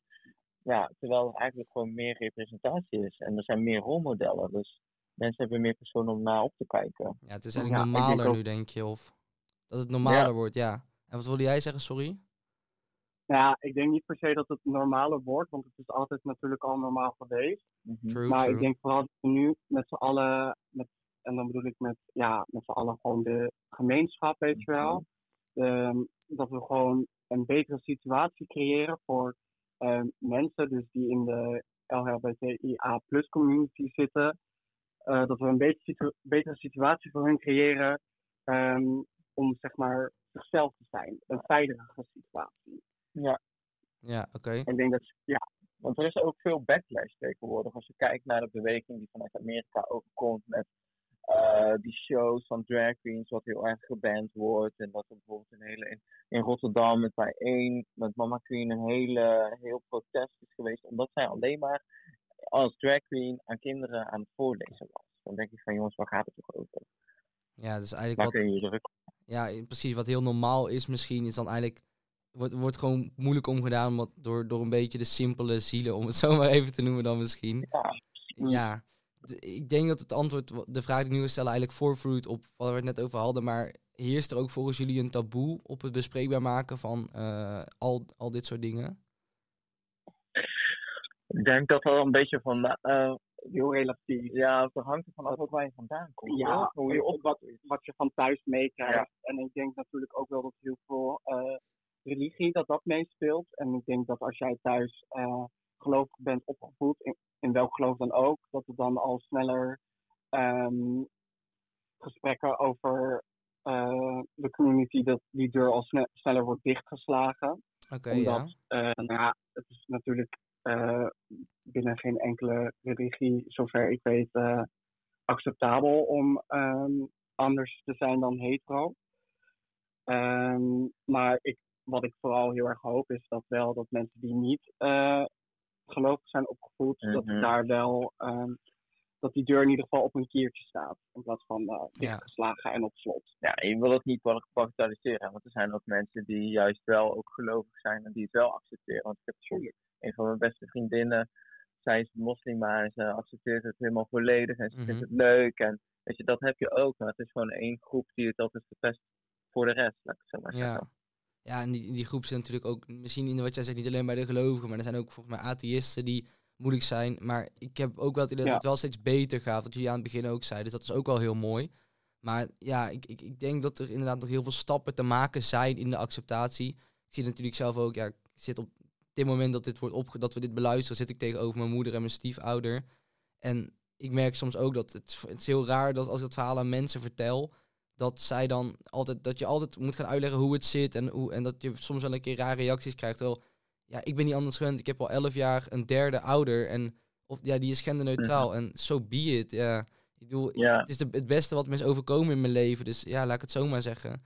D: Ja, terwijl er eigenlijk gewoon meer representatie is en er zijn meer rolmodellen. Dus mensen hebben meer personen om naar op te kijken.
A: Ja, het is eigenlijk normaler nu, denk je? Of dat het normaler wordt, ja. En wat wilde jij zeggen, sorry?
E: Ja, ik denk niet per se dat het normaler wordt, want het is altijd natuurlijk al normaal geweest. Mhm. True, maar ik denk vooral dat we nu met z'n allen, met, en dan bedoel ik met, ja, met z'n allen gewoon de gemeenschap, weet je wel. Um, dat we gewoon een betere situatie creëren voor uh, mensen dus die in de LHBTIA plus community zitten, uh, dat we een betere, situ betere situatie voor hen creëren um, om zeg maar zichzelf te zijn. Een veilige situatie.
D: Ja.
A: Ja, oké.
D: En ik denk dat, ja, want er is ook veel backlash tegenwoordig. Als je kijkt naar de beweging die vanuit Amerika overkomt met uh, die shows van drag queens, wat heel erg geband wordt. En dat er bijvoorbeeld een hele, in, in Rotterdam met bij één, met Mama Queen, een hele, heel protest is geweest. Omdat zij alleen maar als drag queen aan kinderen aan het voorlezen was. Dan denk ik van jongens, waar gaat het toch over?
A: Ja, dus eigenlijk wat, Ja, precies. Wat heel normaal is misschien, is dan eigenlijk... Wordt, wordt gewoon moeilijk omgedaan door, door een beetje de simpele zielen, om het zo maar even te noemen dan misschien.
D: Ja.
A: ja ik denk dat het antwoord, de vraag die ik nu wil stellen, eigenlijk voorvloeit op wat we het net over hadden. Maar heerst er ook volgens jullie een taboe op het bespreekbaar maken van uh, al, al dit soort dingen?
D: Ik denk dat er een beetje van uh, heel relatief. Ja, het hangt er vanaf ook waar je vandaan komt.
E: Ja, hoe je op wat, wat je van thuis meekrijgt. En ik denk natuurlijk ook wel dat heel veel uh, religie dat dat meespeelt. En ik denk dat als jij thuis uh, gelovig bent opgevoed, in, in welk geloof dan ook, dat er dan al sneller um, gesprekken over uh, de community, dat die deur al sneller wordt dichtgeslagen.
A: Okay,
E: Omdat,
A: ja.
E: Uh, nou ja, het is natuurlijk binnen geen enkele religie, zover ik weet, acceptabel om ehm, anders te zijn dan hetero. Um, maar ik, wat ik vooral heel erg hoop is dat wel dat mensen die niet uh, gelovig zijn opgevoed, dat mhm. daar wel um, dat die deur in ieder geval op een kiertje staat. In plaats van uh, dichtgeslagen en op slot.
D: Ja, je wil het niet bagatelliseren. Want er zijn ook mensen die juist wel ook gelovig zijn en die het wel accepteren. Want ik heb natuurlijk een van mijn beste vriendinnen. Zij is moslima en ze accepteert het helemaal volledig en ze vindt mhm. het leuk. En weet je, dat heb je ook. Maar het is gewoon één groep die het altijd verpest voor de rest, laat ik het zo maar zeggen.
A: Ja. Ja, en die, die groep zijn natuurlijk ook, misschien in wat jij zegt, niet alleen bij de gelovigen, maar er zijn ook volgens mij atheïsten die moeilijk zijn. Maar ik heb ook wel het idee dat het wel steeds beter gaat. Wat jullie aan het begin ook zeiden. Dus dat is ook wel heel mooi. Maar ja, ik, ik, ik denk dat er inderdaad nog heel veel stappen te maken zijn in de acceptatie. Ik zie natuurlijk zelf ook, ja, ik zit op dit moment dat, dit wordt opge dat we dit beluisteren, zit ik tegenover mijn moeder en mijn stiefouder. En ik merk soms ook dat het, het is heel raar dat als ik het verhaal aan mensen vertel, dat zij dan altijd, dat je altijd moet gaan uitleggen hoe het zit en, hoe, en dat je soms wel een keer rare reacties krijgt. Wel, ja, ik ben niet anders gewend. Ik heb al elf jaar een derde ouder en of, ja, die is genderneutraal. Mhm. En zo so be it. Ja, ik bedoel, ja. het is de, het beste wat me is overkomen in mijn leven. Dus ja, laat ik het zo maar zeggen.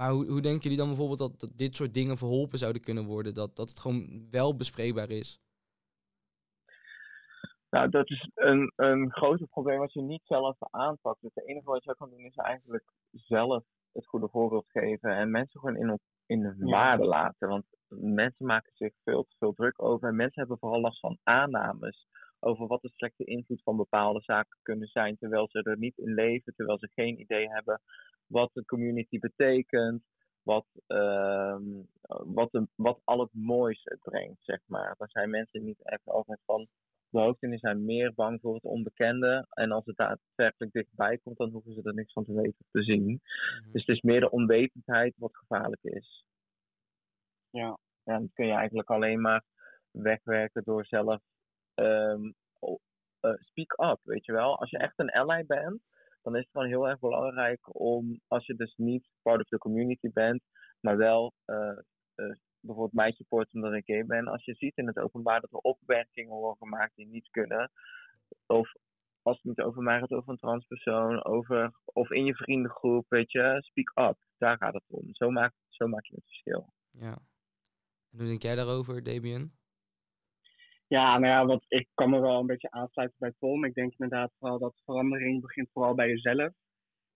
A: Maar hoe, hoe denken jullie dan bijvoorbeeld dat, dat dit soort dingen verholpen zouden kunnen worden? Dat, dat het gewoon wel bespreekbaar is?
D: Nou, dat is een, een groter probleem als je niet zelf aanpakt. Dus het enige wat je kan doen is eigenlijk zelf het goede voorbeeld geven en mensen gewoon in, in hun waarde laten. Want mensen maken zich veel te veel druk over. En mensen hebben vooral last van aannames over wat de slechte invloed van bepaalde zaken kunnen zijn, terwijl ze er niet in leven, terwijl ze geen idee hebben wat de community betekent, wat, uh, wat, de, wat al het moois het brengt, zeg maar. Daar zijn mensen niet echt altijd van de en die zijn meer bang voor het onbekende. En als het daadwerkelijk dichtbij komt, dan hoeven ze er niks van te weten of te zien. Mhm. Dus het is meer de onwetendheid wat gevaarlijk is. Ja. ja, dat kun je eigenlijk alleen maar wegwerken door zelf um, uh, speak up, weet je wel. Als je echt een ally bent, dan is het gewoon heel erg belangrijk om, als je dus niet part of the community bent, maar wel uh, uh, bijvoorbeeld mij support omdat ik gay ben. Als je ziet in het openbaar dat er opmerkingen worden gemaakt die niet kunnen, of als het niet over mij gaat, over een transpersoon, over, of in je vriendengroep, weet je, speak up. Daar gaat het om. Zo maak, zo maak je het verschil.
A: Ja. En denk jij daarover, Damien?
E: Ja, nou ja, wat, ik kan me wel een beetje aansluiten bij Tom. Ik denk inderdaad vooral dat verandering begint vooral bij jezelf.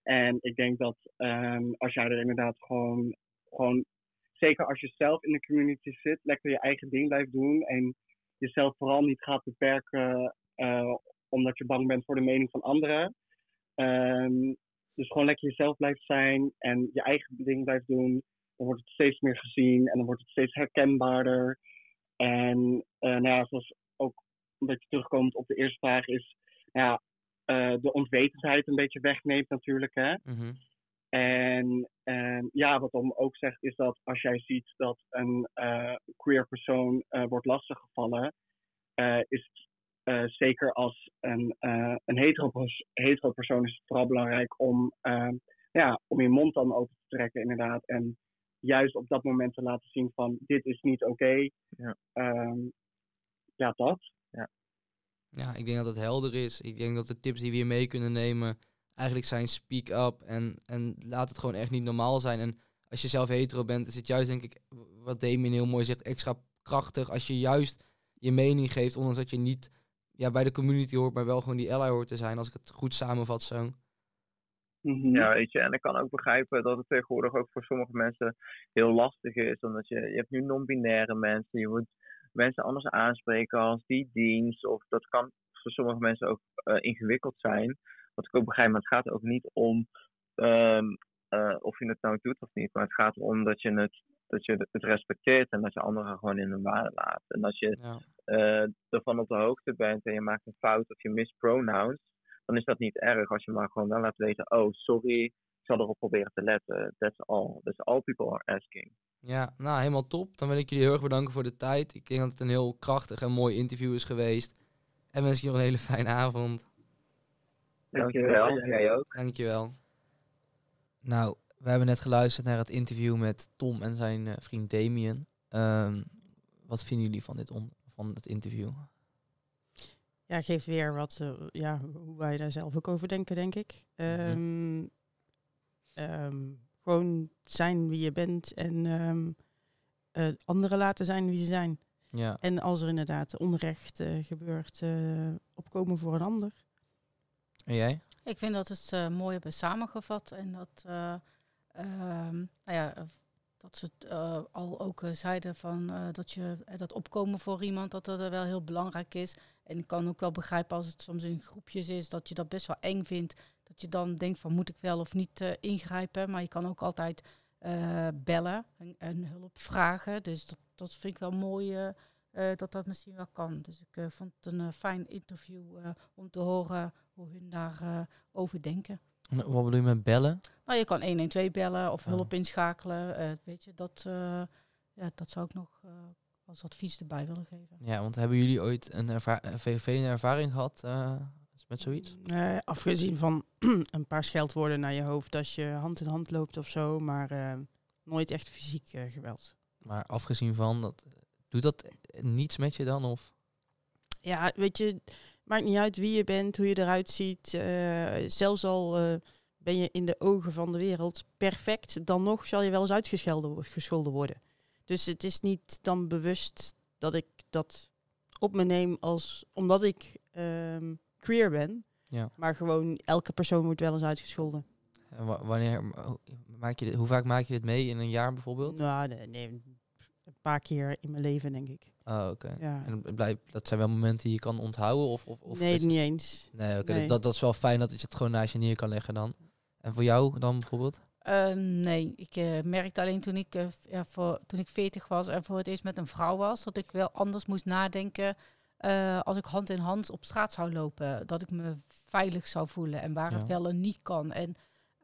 E: En ik denk dat um, als jij er inderdaad gewoon, gewoon, zeker als je zelf in de community zit, lekker je eigen ding blijft doen. En jezelf vooral niet gaat beperken uh, omdat je bang bent voor de mening van anderen. Um, dus gewoon lekker jezelf blijft zijn en je eigen ding blijft doen dan wordt het steeds meer gezien en dan wordt het steeds herkenbaarder. En uh, nou ja, zoals ook een beetje terugkomt op de eerste vraag, is nou ja, uh, de onwetendheid een beetje wegneemt natuurlijk. Hè? Mm-hmm. En uh, ja, wat Tom ook zegt, is dat als jij ziet dat een uh, queer persoon wordt lastiggevallen, is het zeker als een, een hetero, hetero persoon is het vooral belangrijk om, ja, om je mond dan open te trekken, inderdaad. En juist op dat moment te laten zien van dit is niet oké. Ja. Ehm, ja, dat. Ja.
A: ja, ik denk dat het helder is. Ik denk dat de tips die we hier mee kunnen nemen eigenlijk zijn speak up en, en laat het gewoon echt niet normaal zijn. En als je zelf hetero bent, is het juist denk ik, wat Damien heel mooi zegt, extra krachtig als je juist je mening geeft, ondanks dat je niet ja, bij de community hoort, maar wel gewoon die ally hoort te zijn, als ik het goed samenvat zo.
D: Mhm. Ja, weet je, en ik kan ook begrijpen dat het tegenwoordig ook voor sommige mensen heel lastig is. Omdat je, je hebt nu non-binaire mensen, je moet mensen anders aanspreken als die dienst. Of dat kan voor sommige mensen ook uh, ingewikkeld zijn. Wat ik ook begrijp, maar het gaat ook niet om um, uh, of je het nou doet of niet. Maar het gaat erom dat je het, dat je het respecteert en dat je anderen gewoon in hun waarde laat. En als je ja. uh, ervan op de hoogte bent en je maakt een fout of je mist pronouns dan is dat niet erg als je maar gewoon wel laat weten, oh sorry, ik zal erop proberen te letten. That's all. That's all people are asking.
A: Ja, nou helemaal top. Dan wil ik jullie heel erg bedanken voor de tijd. Ik denk dat het een heel krachtig en mooi interview is geweest. En wens je nog een hele fijne avond.
D: Dankjewel. Jij ook.
A: Dankjewel. Nou, we hebben net geluisterd naar het interview met Tom en zijn uh, vriend Damien. Um, wat vinden jullie van, dit on van het interview?
B: Ja, geeft weer wat, ja, hoe wij daar zelf ook over denken, denk ik. Um, gewoon zijn wie je bent en um, anderen laten zijn wie ze zijn. Ja. En als er inderdaad onrecht gebeurt, opkomen voor een ander.
A: En jij?
C: Ik vind dat het uh, mooi hebben samengevat en dat, uh, nou ja, dat ze uh, al ook zeiden van dat je dat opkomen voor iemand dat dat wel heel belangrijk is. En ik kan ook wel begrijpen als het soms in groepjes is dat je dat best wel eng vindt. Dat je dan denkt van moet ik wel of niet ingrijpen. Maar je kan ook altijd bellen en, en, hulp vragen. Dus dat, dat vind ik wel mooi dat dat misschien wel kan. Dus ik vond het een fijn interview om te horen hoe hun daarover over denken.
A: Wat bedoel je met bellen?
C: Nou, je kan 112 bellen of hulp inschakelen. Weet je, dat, ja, dat zou ik nog als advies erbij willen geven.
A: Ja, want hebben jullie ooit een erva vervelende ervaring gehad met zoiets?
B: Nee, afgezien van een paar scheldwoorden naar je hoofd als je hand in hand loopt of zo, maar nooit echt fysiek geweld.
A: Maar afgezien van, dat, doet dat niets met je dan? Of?
B: Ja, weet je, Maakt niet uit wie je bent, hoe je eruit ziet. Uh, zelfs al uh, ben je in de ogen van de wereld perfect, dan nog zal je wel eens uitgescholden worden. Dus het is niet dan bewust dat ik dat op me neem als omdat ik um, queer ben. Ja. Maar gewoon elke persoon wordt wel eens uitgescholden.
A: En wanneer maak je dit, hoe vaak maak je dit mee in een jaar bijvoorbeeld?
B: Nou, nee, nee een paar keer in mijn leven, denk ik.
A: Oh, oké. Ja. En blijf, dat zijn wel momenten die je kan onthouden? Of, of, of
B: nee, niet eens.
A: Nee, oké. Dat, dat is wel fijn dat je het gewoon naast je neer kan leggen dan. En voor jou dan bijvoorbeeld?
C: Uh, nee, ik uh, merkte alleen toen ik, uh, ja, voor, toen ik 40 was en voor het eerst met een vrouw was, dat ik wel anders moest nadenken als ik hand in hand op straat zou lopen. Dat ik me veilig zou voelen en waar het wel en niet kan. En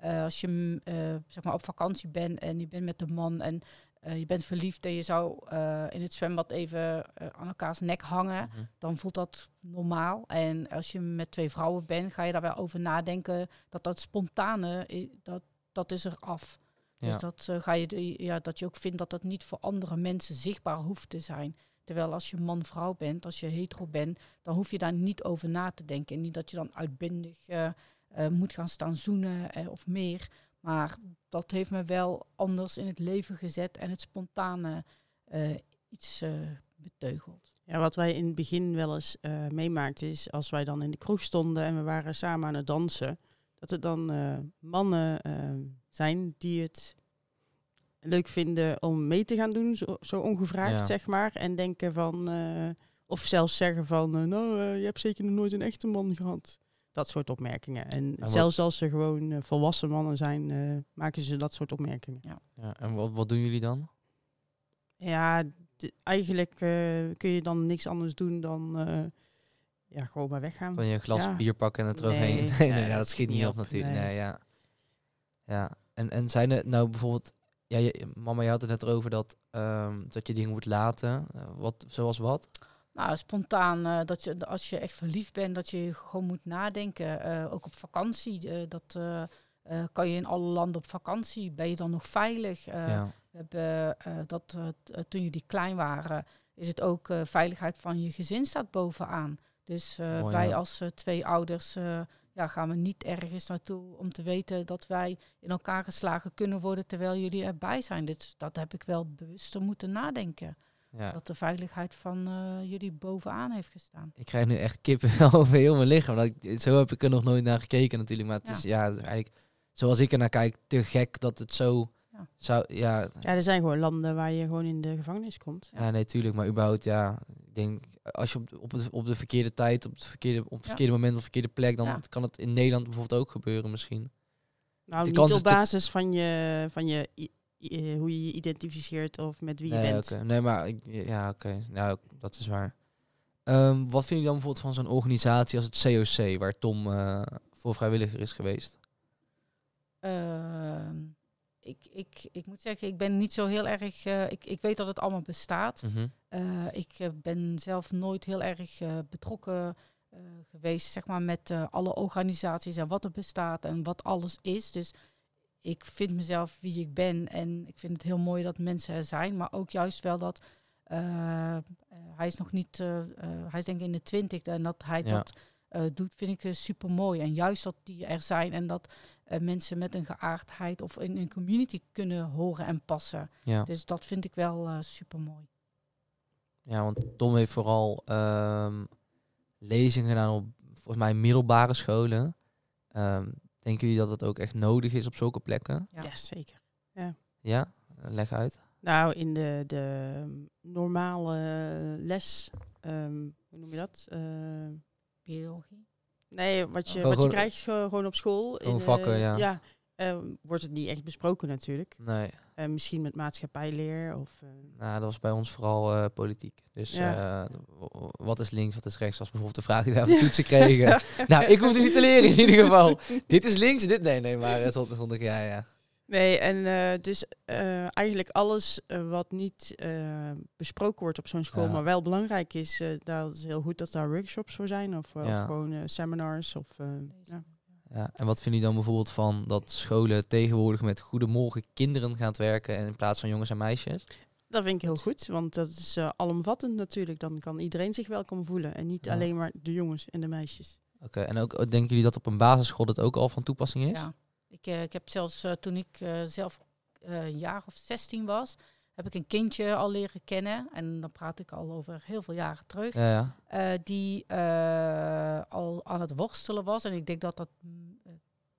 C: als je zeg maar op vakantie bent en je bent met een man en je bent verliefd en je zou in het zwembad even aan elkaars nek hangen, mm -hmm. dan voelt dat normaal. En als je met twee vrouwen bent, ga je daar wel over nadenken dat dat spontane, dat, dat is er af. Dus ja. Dat, ga je, ja, dat je ook vindt dat dat niet voor andere mensen zichtbaar hoeft te zijn. Terwijl als je man-vrouw bent, als je hetero bent, dan hoef je daar niet over na te denken. En niet dat je dan uitbundig moet gaan staan zoenen of meer. Maar dat heeft me wel anders in het leven gezet en het spontane uh, iets uh, beteugeld.
B: Ja, wat wij in het begin wel eens uh, meemaakten is als wij dan in de kroeg stonden en we waren samen aan het dansen, dat er dan mannen zijn die het leuk vinden om mee te gaan doen, zo, zo ongevraagd zeg maar, en denken van, of zelfs zeggen van, nou, je hebt zeker nog nooit een echte man gehad dat soort opmerkingen. En, zelfs als ze gewoon uh, volwassen mannen zijn, uh, maken ze dat soort opmerkingen.
A: Ja. ja en wat, wat doen jullie dan?
B: Ja, eigenlijk uh, kun je dan niks anders doen dan ja, gewoon maar weggaan.
A: Dan je glas ja. bier pakken en het eroverheen. Nee, nee, nee, ja, dat schiet niet op, natuurlijk. Nee. ja. ja. En, en zijn er nou bijvoorbeeld... Ja, je, mama, je had het net over dat, um, dat je dingen moet laten. wat, zoals wat?
C: Nou, spontaan, uh, dat je, als je echt verliefd bent, dat je gewoon moet nadenken. Uh, ook op vakantie, uh, dat kan je in alle landen op vakantie. Ben je dan nog veilig? Ja. We hebben dat toen jullie klein waren, is het ook veiligheid van je gezin staat bovenaan. Dus wij als twee ouders ja, gaan we niet ergens naartoe om te weten dat wij in elkaar geslagen kunnen worden terwijl jullie erbij zijn. Dus dat heb ik wel bewuster moeten nadenken. Ja. Dat de veiligheid van jullie bovenaan heeft gestaan.
A: Ik krijg nu echt kippen over heel mijn lichaam. Dat ik, zo heb ik er nog nooit naar gekeken natuurlijk. Maar het ja. is ja, eigenlijk zoals ik er naar kijk, te gek dat het zo ja. zou. Ja.
B: ja, er zijn gewoon landen waar je gewoon in de gevangenis komt.
A: Ja, nee, tuurlijk. Maar überhaupt, ja, ik denk als je op, op, het, op de verkeerde tijd, op het verkeerde, op het verkeerde moment, op de verkeerde plek, dan kan het in Nederland bijvoorbeeld ook gebeuren misschien.
B: Nou, niet op basis van je, van je uh, hoe je je identificeert of met wie
A: nee,
B: je bent.
A: Okay. Nee, maar ik, ja, oké. Nou, dat is waar. Um, wat vind je dan bijvoorbeeld van zo'n organisatie als het COC, waar Tom uh, voor vrijwilliger is geweest?
C: Uh, ik, ik, ik moet zeggen, ik ben niet zo heel erg. Uh, ik, ik weet dat het allemaal bestaat. Mm -hmm. ik ben zelf nooit heel erg betrokken geweest, zeg maar, met alle organisaties en wat er bestaat en wat alles is. Dus ik vind mezelf wie ik ben en ik vind het heel mooi dat mensen er zijn, maar ook juist wel dat hij is nog niet, hij is denk ik in de twintig en dat hij dat doet, vind ik super mooi. En juist dat die er zijn en dat mensen met een geaardheid of in een community kunnen horen en passen. Ja. Dus dat vind ik wel super mooi.
A: Ja, want Tom heeft vooral um, lezingen gedaan op volgens mij middelbare scholen. Um, denken jullie dat dat ook echt nodig is op zulke plekken?
B: Ja, zeker. Ja.
A: ja, leg uit.
B: Nou, in de, de normale les, um, hoe noem je dat? Uh,
C: Biologie?
B: Nee, wat je, wat je krijgt gewoon op school.
A: in, vakken, ja.
B: Ja, uh, wordt het niet echt besproken natuurlijk.
A: Nee.
B: Uh, misschien met maatschappijleer of... Uh...
A: Nou, dat was bij ons vooral politiek. Dus wat is links, wat is rechts? Was bijvoorbeeld de vraag die we hebben toetsen kregen. nou, ik hoef het niet te leren in ieder geval. dit is links, dit... Nee, nee, maar het stond ik, ja, ja.
B: Nee, en dus eigenlijk alles wat niet besproken wordt op zo'n school, maar wel belangrijk is, dat is heel goed dat daar workshops voor zijn of, of gewoon seminars. Of, ja.
A: Ja, en wat vind je dan bijvoorbeeld van dat scholen tegenwoordig met goedemorgen kinderen gaan werken in plaats van jongens en meisjes?
B: Dat vind ik heel goed, want dat is uh, alomvattend natuurlijk. Dan kan iedereen zich welkom voelen en niet alleen maar de jongens en de meisjes.
A: Oké, en ook denken jullie dat op een basisschool dat ook al van toepassing is?
C: Ja, ik, uh, ik heb zelfs uh, toen ik zelf een jaar of 16 was, heb ik een kindje al leren kennen. En dan praat ik al over heel veel jaren terug. Ja, ja. Die al aan het worstelen was. En ik denk dat dat mm, eh,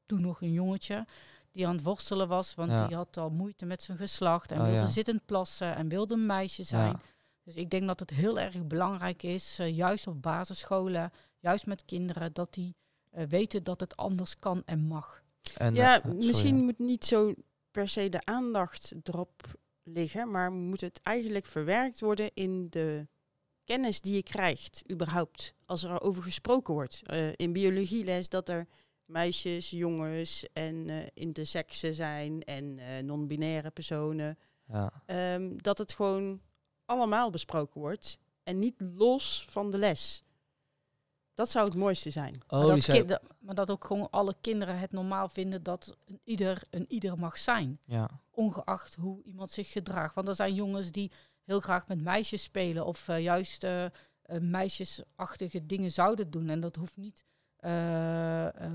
C: toen nog een jongetje die aan het worstelen was. Want ja. die had al moeite met zijn geslacht. En oh, wilde zittend plassen. En wilde een meisje zijn. Dus ik denk dat het heel erg belangrijk is. juist op basisscholen. Juist met kinderen. Dat die weten dat het anders kan en mag.
B: En, ja, misschien moet niet zo per se de aandacht erop liggen, maar moet het eigenlijk verwerkt worden in de kennis die je krijgt, überhaupt. Als er over gesproken wordt. Uh, in biologieles dat er meisjes, jongens en uh, intersexen zijn en uh, non-binaire personen. Ja. Um, dat het gewoon allemaal besproken wordt en niet los van de les. Dat zou het mooiste zijn.
C: Oh, maar, dat maar, dat ook gewoon alle kinderen het normaal vinden dat een ieder een ieder mag zijn. Ja. Ongeacht hoe iemand zich gedraagt. Want er zijn jongens die heel graag met meisjes spelen of uh, juist uh, meisjesachtige dingen zouden doen. En dat hoeft niet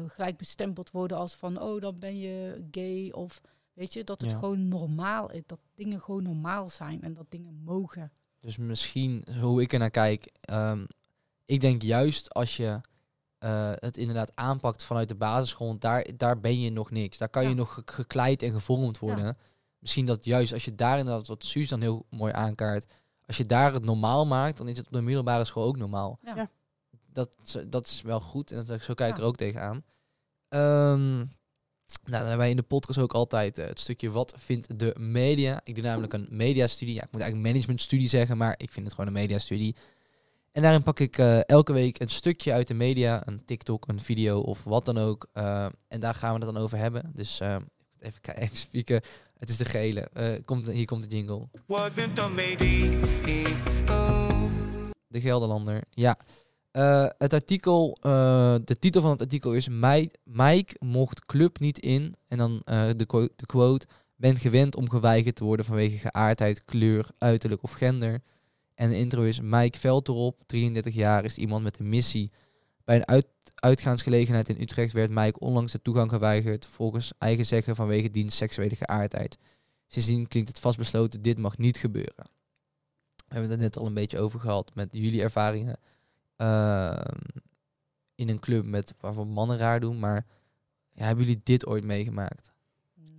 C: gelijk bestempeld worden als van oh, dan ben je gay of weet je, dat het gewoon normaal is. Dat dingen gewoon normaal zijn en dat dingen mogen.
A: Dus misschien, hoe ik er naar kijk, um, ik denk juist als je uh, het inderdaad aanpakt vanuit de basisschool, daar, daar ben je nog niks. Daar kan je nog gekleid en gevormd worden. Misschien dat juist als je daar inderdaad, wat Suus dan heel mooi aankaart, als je daar het normaal maakt, dan is het op de middelbare school ook normaal. Ja. Dat, dat is wel goed en dat, zo kijk ik er ook tegenaan. Um, nou, dan hebben wij in de podcast ook altijd uh, het stukje wat vindt de media. Ik doe namelijk een mediastudie. Ja, ik moet eigenlijk managementstudie zeggen, maar ik vind het gewoon een mediastudie. En daarin pak ik uh, elke week een stukje uit de media, een TikTok, een video of wat dan ook. Uh, en daar gaan we het dan over hebben. Dus uh, even kijken, spieken. Het is de gele. komt, hier komt de jingle. De Gelderlander. Ja. het artikel, de titel van het artikel is Mike mocht club niet in. En dan de, quote, de quote. Ben gewend om geweigerd te worden vanwege geaardheid, kleur, uiterlijk of gender. En de intro is Mike Velterop, 33 jaar, is iemand met een missie. Bij een uit uitgaansgelegenheid in Utrecht werd Mike onlangs de toegang geweigerd, volgens eigen zeggen vanwege diens seksuele geaardheid. Sindsdien klinkt het vastbesloten, dit mag niet gebeuren. We hebben het net al een beetje over gehad met jullie ervaringen ehm, in een club met waarvan mannen raar doen, maar ja, hebben jullie dit ooit meegemaakt?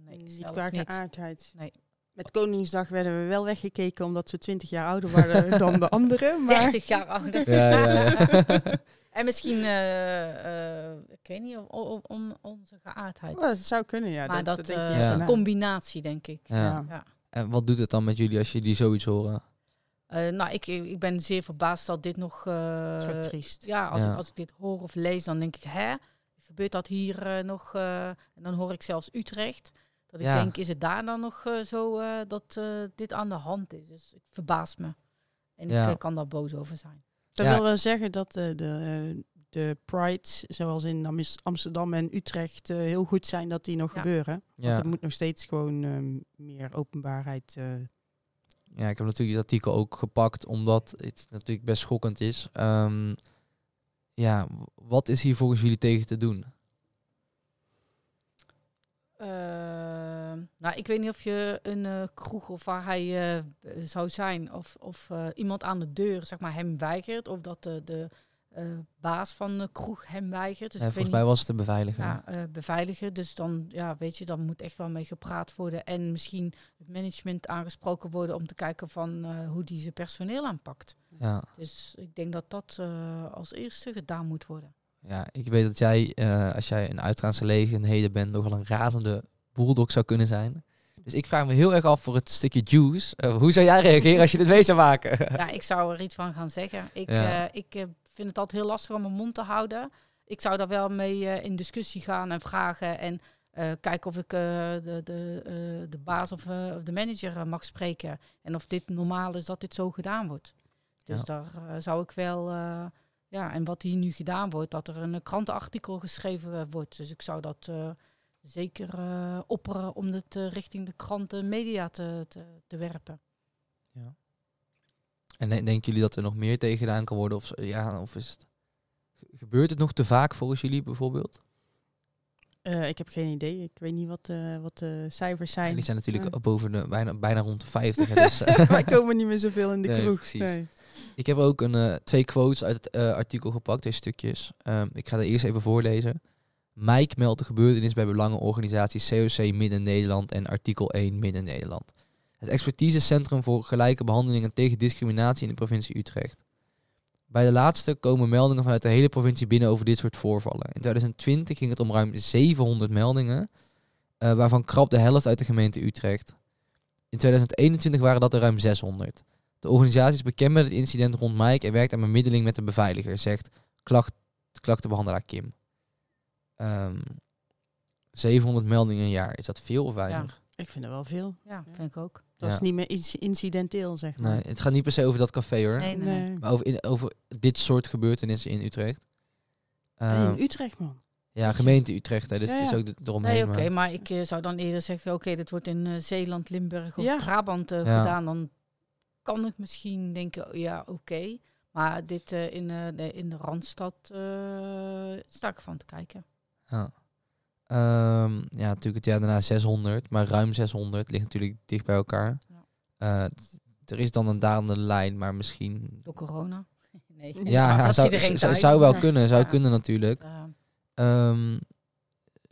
B: Nee, niet qua geaardheid. Nee. Met Koningsdag werden we wel weggekeken omdat we 20 jaar ouder waren dan de anderen.
C: Maar... 30 jaar ouder. Ja, ja, ja. en misschien, uh, uh, ik weet niet, om, om onze geaardheid.
B: Oh, dat zou kunnen, ja.
C: Maar dat, dat, dat uh, een combinatie, denk ik. Ja.
A: En wat doet het dan met jullie als jullie zoiets horen?
C: nou, ik, ik ben zeer verbaasd dat dit nog...
B: Zo triest.
C: Ja, als, Ik, als ik dit hoor of lees, dan denk ik, hè? Gebeurt dat hier nog? en dan hoor ik zelfs Utrecht. Dat ik denk, is het daar dan nog uh, zo uh, dat uh, dit aan de hand is? Dus ik verbaas me. En ja. ik kan daar boos over zijn.
B: Dat wil wel zeggen dat de, de prides, zoals in Amsterdam en Utrecht, heel goed zijn dat die nog gebeuren. Want er moet nog steeds gewoon um, meer openbaarheid
A: ja, ik heb natuurlijk het artikel ook gepakt omdat het natuurlijk best schokkend is. Um, ja, wat is hier volgens jullie tegen te doen?
C: Uh, nou, ik weet niet of je een uh, kroeg of waar hij uh, zou zijn, of, of uh, iemand aan de deur zeg maar, hem weigert, of dat de, de baas van de kroeg hem weigert.
A: Dus volgens mij was het de beveiliger.
C: Ja, beveiliger. Dus dan, ja, weet je, dan moet echt wel mee gepraat worden en misschien het management aangesproken worden om te kijken van hoe die zijn personeel aanpakt. Ja. Dus ik denk dat dat als eerste gedaan moet worden.
A: Ja, ik weet dat jij, als jij een uitgaansgelegenheden bent, nogal een razende bulldog zou kunnen zijn. Dus ik vraag me heel erg af voor het stukje juice. Uh, hoe zou jij reageren als je dit mee zou maken?
C: ja, ik zou er iets van gaan zeggen. Ik, uh, ik vind het altijd heel lastig om mijn mond te houden. Ik zou daar wel mee in discussie gaan en vragen. En kijken of ik de, de, de baas of, of de manager mag spreken. En of dit normaal is dat dit zo gedaan wordt. Dus ja. daar zou ik wel... ja, en wat hier nu gedaan wordt, dat er een krantenartikel geschreven wordt. Dus ik zou dat zeker uh, opperen om het uh, richting de kranten media te, te, werpen. Ja.
A: En denken jullie dat er nog meer tegen gedaan kan worden? Of, ja, of is het, gebeurt het nog te vaak volgens jullie bijvoorbeeld?
B: Uh, ik heb geen idee. Ik weet niet wat, wat de cijfers zijn.
A: Die zijn natuurlijk boven de, bijna, bijna rond de 50. dus,
B: Wij komen niet meer zoveel in de nee, kroeg. Nee.
A: Ik heb ook een, twee quotes uit het artikel gepakt, deze stukjes. Um, ik ga er eerst even voorlezen. Mike meldt de gebeurtenis bij belangenorganisaties COC Midden-Nederland en Artikel 1 Midden-Nederland. Het expertisecentrum voor gelijke behandelingen tegen discriminatie in de provincie Utrecht. Bij de laatste komen meldingen vanuit de hele provincie binnen over dit soort voorvallen. In 2020 ging het om ruim 700 meldingen, uh, waarvan krap de helft uit de gemeente Utrecht. In 2021 waren dat er ruim 600. De organisatie is bekend met het incident rond Mike en werkt aan bemiddeling met de beveiliger, zegt klacht, klachtenbehandelaar Kim. 700 ehm, meldingen een jaar. Is dat veel of weinig?
B: Ja, ik vind het wel veel.
C: Ja, vind ik ook.
B: Dat is niet meer incidenteel, zeg maar.
A: Nee, het gaat niet per se over dat café hoor. Nee, nee. Maar over, in, over dit soort gebeurtenissen in Utrecht.
B: in ehm, Utrecht, man.
A: Ja, gemeente Utrecht, hè, dus ja, is ook eromheen.
C: Nee, oké, maar ik uh, zou dan eerder zeggen, oké, dit wordt in uh, Zeeland, Limburg of Brabant uh, gedaan. Dan kan ik misschien denken, ja, oké. Maar dit in, de, in de Randstad sta ik van te kijken.
A: Ja. Um, ja, natuurlijk het jaar daarna 600, maar ruim 600 ligt natuurlijk dicht bij elkaar. Ja. Uh, er is dan een dalende lijn, maar misschien...
C: Door corona?
A: Nee. Ja, ja zou, zou, zou, wel kunnen, zou kunnen natuurlijk. Um,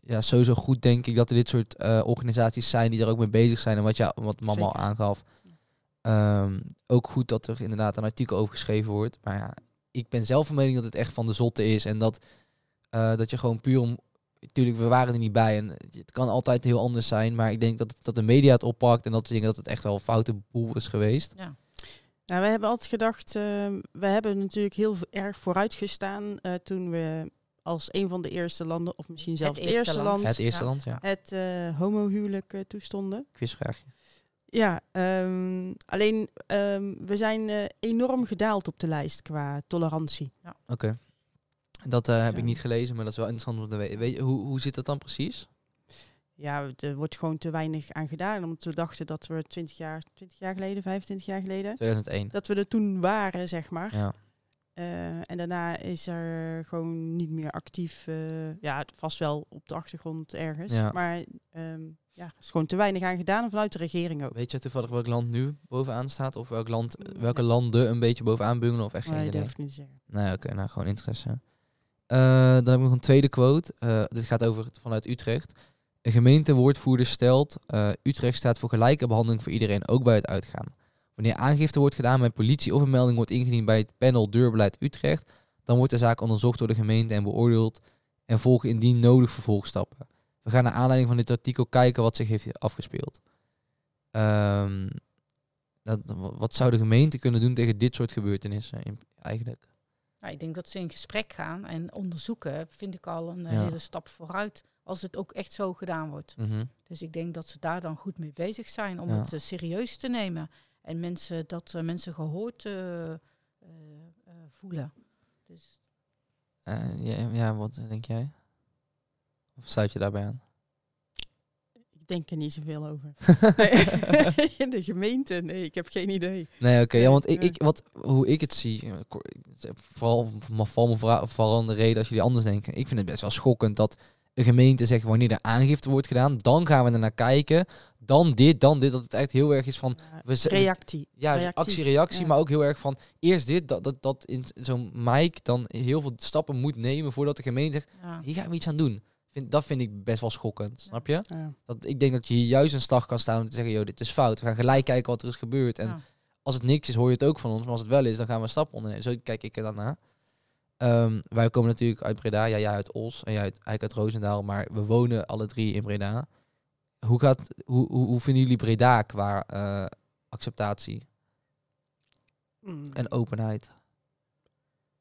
A: ja, sowieso goed denk ik dat er dit soort uh, organisaties zijn die er ook mee bezig zijn. En wat, ja, wat mama al aangaf. Um, ook goed dat er inderdaad een artikel over geschreven wordt. Maar ja, ik ben zelf van mening dat het echt van de zotte is. En dat, uh, dat je gewoon puur om natuurlijk, we waren er niet bij en het kan altijd heel anders zijn. Maar ik denk dat, dat de media het oppakt en dat, dat het echt wel een foute boel is geweest. Ja.
B: Nou, we hebben altijd gedacht, uh, we hebben natuurlijk heel erg vooruit gestaan uh, toen we als een van de eerste landen, of misschien zelfs het, eerste, land,
A: het eerste land, ja.
B: het uh, homohuwelijk toestonden.
A: Quizvraagje.
B: Ja, um, alleen um, we zijn enorm gedaald op de lijst qua tolerantie. Ja.
A: Oké. Dat uh, heb ik niet gelezen, maar dat is wel interessant om te weten. Weet hoe, hoe zit dat dan precies?
B: Ja, er wordt gewoon te weinig aan gedaan. Omdat we dachten dat we 20 jaar, 20 jaar geleden, 25 jaar geleden.
A: 2001.
B: Dat we er toen waren, zeg maar. Ja. Uh, en daarna is er gewoon niet meer actief. Uh, ja, vast wel op de achtergrond ergens. Ja. Maar um, ja, er is gewoon te weinig aan gedaan vanuit de regering ook.
A: Weet je toevallig welk land nu bovenaan staat? Of welk land, welke landen een beetje bovenaan bungelen? Of echt geen
B: nee,
A: idee?
B: durf ik niet zeggen.
A: Nee, oké. nou, gewoon interesse. Uh, dan heb ik nog een tweede quote. Uh, dit gaat over vanuit Utrecht. Een gemeentewoordvoerder stelt: uh, Utrecht staat voor gelijke behandeling voor iedereen, ook bij het uitgaan. Wanneer aangifte wordt gedaan bij politie of een melding wordt ingediend bij het panel Deurbeleid Utrecht, dan wordt de zaak onderzocht door de gemeente en beoordeeld en volgen indien nodig vervolgstappen. We gaan naar aanleiding van dit artikel kijken wat zich heeft afgespeeld. Dat, wat zou de gemeente kunnen doen tegen dit soort gebeurtenissen eigenlijk?
C: Ik denk dat ze in gesprek gaan en onderzoeken, vind ik al een hele stap vooruit. Als het ook echt zo gedaan wordt. Mhm. Dus ik denk dat ze daar dan goed mee bezig zijn om het uh, serieus te nemen. En mensen, dat uh, mensen gehoord uh, voelen. Dus.
A: Ja, ja, wat denk jij? Of sluit je daarbij aan?
B: Denk er niet zoveel over. In de gemeente? Nee, ik heb geen idee.
A: Nee, oké. ja, want ik, ik, wat, hoe ik het zie, vooral, vooral, vooral de reden als jullie anders denken. Ik vind het best wel schokkend dat een gemeente zegt wanneer er aangifte wordt gedaan, dan gaan we er naar kijken. Dan dit, dan dit. Dat het echt heel erg is van...
B: we, reactie.
A: Ja, actie-reactie, maar ook heel erg van eerst dit, dat, dat, dat in zo'n Mike dan heel veel stappen moet nemen voordat de gemeente zegt, hier gaan we iets aan doen. Vind, dat vind ik best wel schokkend, snap je? Dat, ik denk dat je hier juist een slag kan staan om te zeggen, joh, dit is fout. We gaan gelijk kijken wat er is gebeurd. En als het niks is, hoor je het ook van ons. Maar als het wel is, dan gaan we een stap ondernemen. Zo kijk ik er dan naar. Um, wij komen natuurlijk uit Breda. Ja, jij uit Os en jij uit, eigenlijk uit Roosendaal. Maar we wonen alle drie in Breda. Hoe, gaat, hoe, hoe, hoe vinden jullie Breda qua uh, acceptatie mm. en openheid?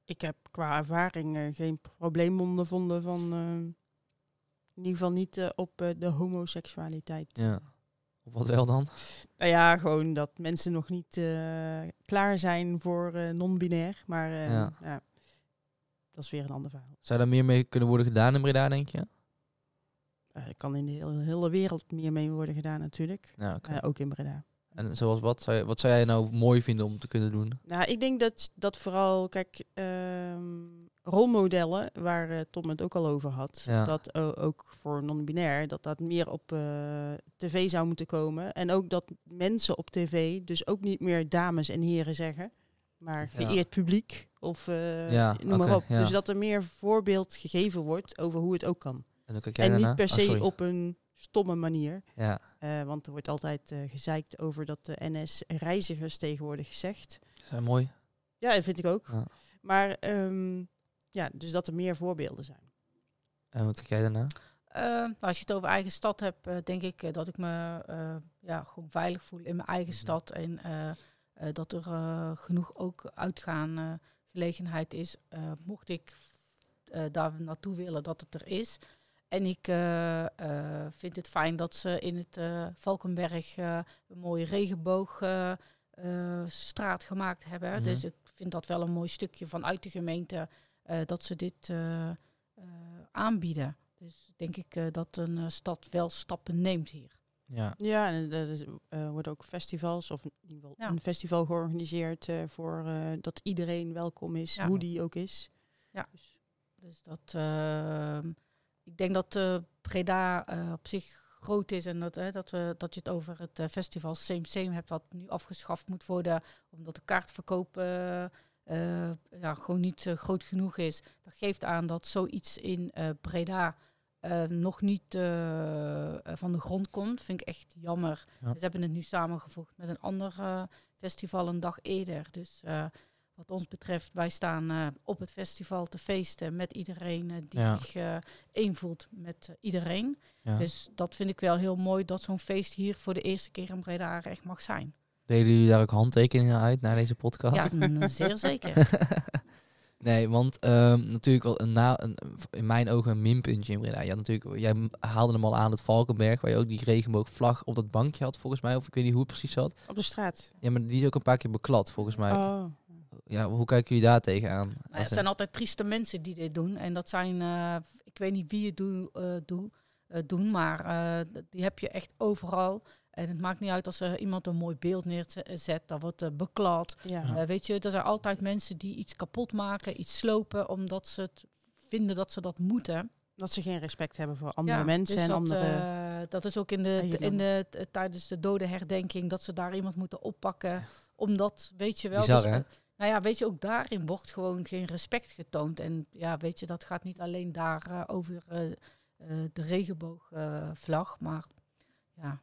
B: Ik heb qua ervaring uh, geen probleem ondervonden van... Uh, in ieder geval niet uh, op de homoseksualiteit.
A: Ja. Op wat wel dan?
B: Nou ja, gewoon dat mensen nog niet klaar zijn voor non-binair. Maar ja. ja dat is weer een ander verhaal.
A: Zou daar meer mee kunnen worden gedaan in Breda, denk je?
B: Uh, kan in de hele, hele, wereld meer mee worden gedaan natuurlijk. Ja, ook in Breda.
A: En zoals wat? Zou je, wat zou jij nou mooi vinden om te kunnen doen?
B: Nou, ik denk dat, dat vooral, kijk, uh, rolmodellen, waar uh, Tom het ook al over had, ja. dat ook voor non-binair, dat dat meer op tv zou moeten komen. En ook dat mensen op tv dus ook niet meer dames en heren zeggen maar geëerd publiek of ja, noem maar op. Dus dat er meer voorbeeld gegeven wordt over hoe het ook kan. En, en niet per oh, se op een stomme manier. Ja. Want er wordt altijd gezeikt over dat de NS reizigers tegenwoordig zegt.
A: Dat is mooi.
B: Ja, dat vind ik ook. Maar um, ja, dus dat er meer voorbeelden zijn.
A: En wat kijk jij daarna?
C: Uh, als je het over eigen stad hebt, denk ik dat ik me ja, gewoon veilig voel in mijn eigen mhm. stad. En uh, dat er uh, genoeg ook uitgaan uh, gelegenheid is, mocht ik daar naartoe willen, dat het er is. En ik vind het fijn dat ze in het Valkenberg een mooie regenboogstraat gemaakt hebben. Mhm. Dus ik vind dat wel een mooi stukje vanuit de gemeente dat ze dit aanbieden. Dus denk ik dat een stad wel stappen neemt hier.
B: Ja, ja en er uh, worden ook festivals, of in ieder geval een festival georganiseerd uh, voor uh, dat iedereen welkom is, hoe die ook is.
C: Ja, dus, dus dat, ehm, ik denk dat Preda op zich groot is en dat, dat, we, dat je het over het festival Same Same hebt, wat nu afgeschaft moet worden, omdat de kaartverkoop ja, gewoon niet goed genoeg is. Dat geeft aan dat zoiets in Breda uh, nog niet uh, van de grond komt. Vind ik echt jammer. Ja. Ze hebben het nu samengevoegd met een ander festival een dag eerder. Dus wat ons betreft, wij staan op het festival te feesten met iedereen die zich één voelt met iedereen. Ja. Dus dat vind ik wel heel mooi dat zo'n feest hier voor de eerste keer in Breda echt mag zijn.
A: Delen jullie daar ook handtekeningen uit naar deze podcast?
C: Ja, zeer zeker.
A: Nee, want ehm, natuurlijk wel een na, een, in mijn ogen een minpuntje in Breda. Ja, natuurlijk, jij haalde hem al aan het Valkenberg, waar je ook die regenboogvlag op dat bankje had, volgens mij. Of ik weet niet hoe het precies zat.
B: Op de straat.
A: Ja, maar die is ook een paar keer beklad, volgens mij. Oh. Ja, hoe kijken jullie daar tegenaan?
C: Nou, het zijn altijd trieste mensen die dit doen. En dat zijn, uh, ik weet niet wie het doe, uh, doe, uh, doen, maar die heb je echt overal. En het maakt niet uit als er iemand een mooi beeld neerzet, dan wordt uh, beklad. Ja. Uh, weet je, er zijn altijd mensen die iets kapot maken, iets slopen, omdat ze het vinden dat ze dat moeten.
B: Dat ze geen respect hebben voor andere mensen dus en
C: dat,
B: andere.
C: Uh, dat is ook in de, in de, tijdens de dodenherdenking dat ze daar iemand moeten oppakken. Omdat, weet je wel.
A: Bizar, dus,
C: nou ja, weet je, ook daarin wordt gewoon geen respect getoond. En ja, weet je, dat gaat niet alleen daar over de regenboogvlag, maar ja.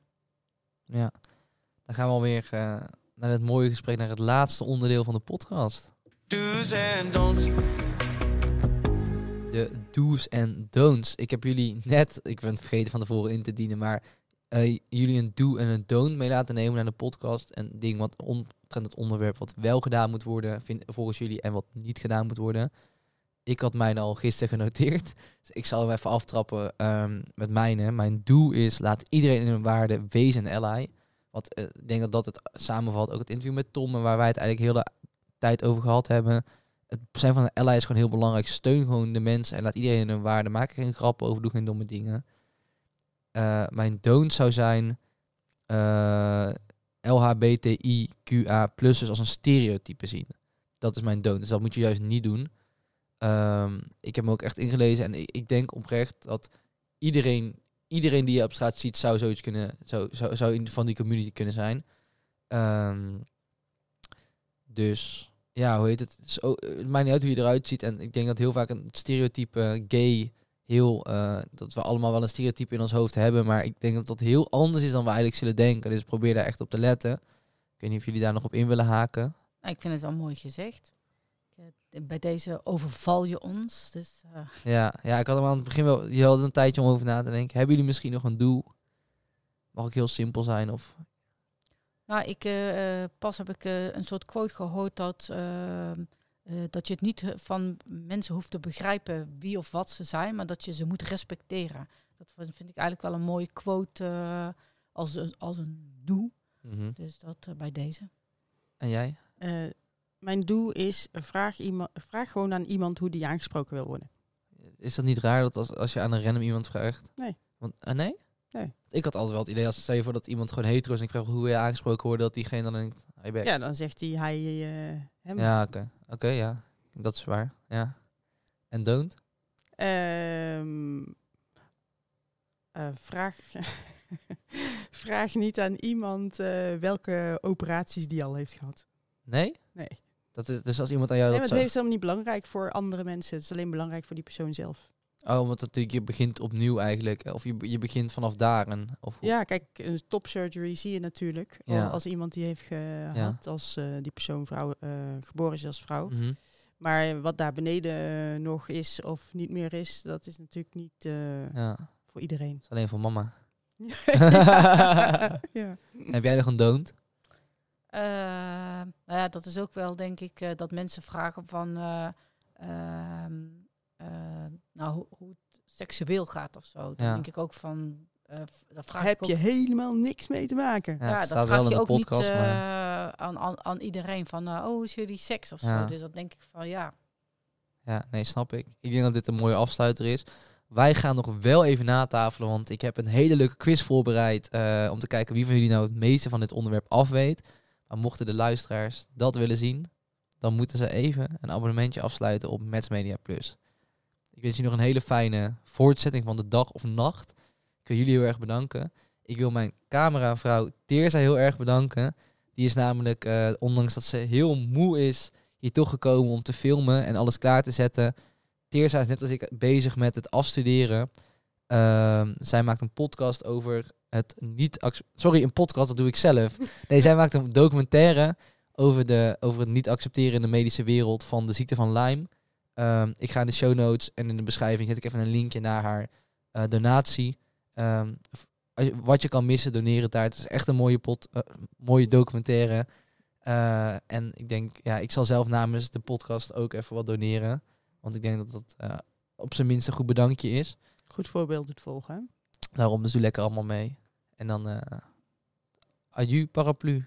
A: Ja, dan gaan we alweer uh, naar het mooie gesprek, naar het laatste onderdeel van de podcast. Do's en don'ts. De do's en don'ts. Ik heb jullie net, ik ben het vergeten van tevoren in te dienen, maar uh, jullie een do en een don't mee laten nemen naar de podcast. En ding wat omtrent het onderwerp wat wel gedaan moet worden, vind, volgens jullie, en wat niet gedaan moet worden. Ik had mijn al gisteren genoteerd. Dus ik zal hem even aftrappen um, met mijne. Mijn doel is, laat iedereen in hun waarde wezen een ally. Uh, ik denk dat dat het samenvalt. Ook het interview met Tom, waar wij het eigenlijk heel de tijd over gehad hebben. Het zijn van een ally is gewoon heel belangrijk. Steun gewoon de mensen en laat iedereen in hun waarde. Maak er geen grappen over, doe geen domme dingen. mijn don't zou zijn LHBTIQA plus als een stereotype zien. Dat is mijn don't. Dus dat moet je juist niet doen. Ehm, ik heb me ook echt ingelezen en ik, ik, denk oprecht dat iedereen, iedereen die je op straat ziet, zou zoiets kunnen, zou, zou, in, van die community kunnen zijn. Ehm, dus ja, hoe heet het? ook, het maakt niet uit hoe je eruit ziet. En ik denk dat heel vaak een stereotype gay heel, uh, dat we allemaal wel een stereotype in ons hoofd hebben. Maar ik denk dat dat heel anders is dan we eigenlijk zullen denken. Dus probeer daar echt op te letten. Ik weet niet of jullie daar nog op in willen haken.
C: Ik vind het wel mooi gezegd. Bij deze overval je ons. Dus, uh...
A: ja, ja, ik had hem aan het begin wel. Je had een tijdje om over na te denken. Hebben jullie misschien nog een doel? Mag ik heel simpel zijn? Of
C: nou, ik, uh, pas heb ik uh, een soort quote gehoord dat, uh, dat je het niet van mensen hoeft te begrijpen wie of wat ze zijn, maar dat je ze moet respecteren. Dat vind ik eigenlijk wel een mooie quote als, als een doel. Mm Dus dat bij deze.
A: En jij?
B: Mijn doel is, vraag, iemand, vraag gewoon aan iemand hoe die aangesproken wil worden.
A: Is dat niet raar dat als, als je aan een random iemand vraagt?
B: Nee.
A: Want, nee?
B: Nee.
A: Ik had altijd wel het idee, als stel je voor dat iemand gewoon hetero is en ik vraag hoe je aangesproken wordt, dat diegene dan denkt, hij
B: Ja, dan zegt hij hij uh, hem.
A: Ja, oké. Oké, ja. Dat is waar. Ja. En don't?
B: Um, uh, vraag, vraag niet aan iemand uh, welke operaties die al heeft gehad.
A: Nee?
B: Nee.
A: Dat is, dus als iemand aan jou
B: nee,
A: dat
B: maar het is helemaal niet belangrijk voor andere mensen. Het is alleen belangrijk voor die persoon zelf.
A: Oh, want natuurlijk je begint opnieuw eigenlijk. Of je, je begint vanaf daar. En, of
B: ja, kijk, een top surgery zie je natuurlijk. Ja. Als iemand die heeft gehad als uh, die persoon vrouw, uh, geboren is als vrouw. Mm -hmm. Maar wat daar beneden uh, nog is of niet meer is, dat is natuurlijk niet ja. voor iedereen.
A: alleen voor mama. ja. Heb jij nog een don't?
C: nou ja, dat is ook wel denk ik dat mensen vragen van ehm, uh, nou, hoe, hoe, het seksueel gaat of zo. Dan ja. denk ik ook van. Uh, dat vraag
B: Heb
C: ik
B: je helemaal niks mee te maken?
C: Ja, ja dat vraag je ook podcast, niet uh, aan, aan, aan, iedereen van, oh, hoe is jullie seks of zo. Dus dat denk ik van, ja.
A: Ja, nee, snap ik. Ik denk dat dit een mooie afsluiter is. Wij gaan nog wel even natafelen, want ik heb een hele leuke quiz voorbereid om te kijken wie van jullie nou het meeste van dit onderwerp afweet. Maar mochten de luisteraars dat willen zien, dan moeten ze even een abonnementje afsluiten op Match Media Plus. Ik wens je nog een hele fijne voortzetting van de dag of nacht. Ik wil jullie heel erg bedanken. Ik wil mijn cameravrouw Teerza heel erg bedanken. Die is namelijk, uh, ondanks dat ze heel moe is, hier toch gekomen om te filmen en alles klaar te zetten. Teerza is net als ik bezig met het afstuderen. Uh, zij maakt een podcast over het niet... Sorry, een podcast, dat doe ik zelf. Nee, zij maakt een documentaire over, de, over het niet accepteren in de medische wereld van de ziekte van Lyme. Um, ik ga in de show notes en in de beschrijving zet ik even een linkje naar haar uh, donatie. Um, wat je kan missen, doneren daar. Het is echt een mooie, pot, uh, mooie documentaire. Uh, en ik denk, ja, ik zal zelf namens de podcast ook even wat doneren. Want ik denk dat dat op zijn minst een goed bedankje is.
B: Goed voorbeeld het volgen.
A: Daarom dus doe lekker allemaal mee. En dan adieu paraplu.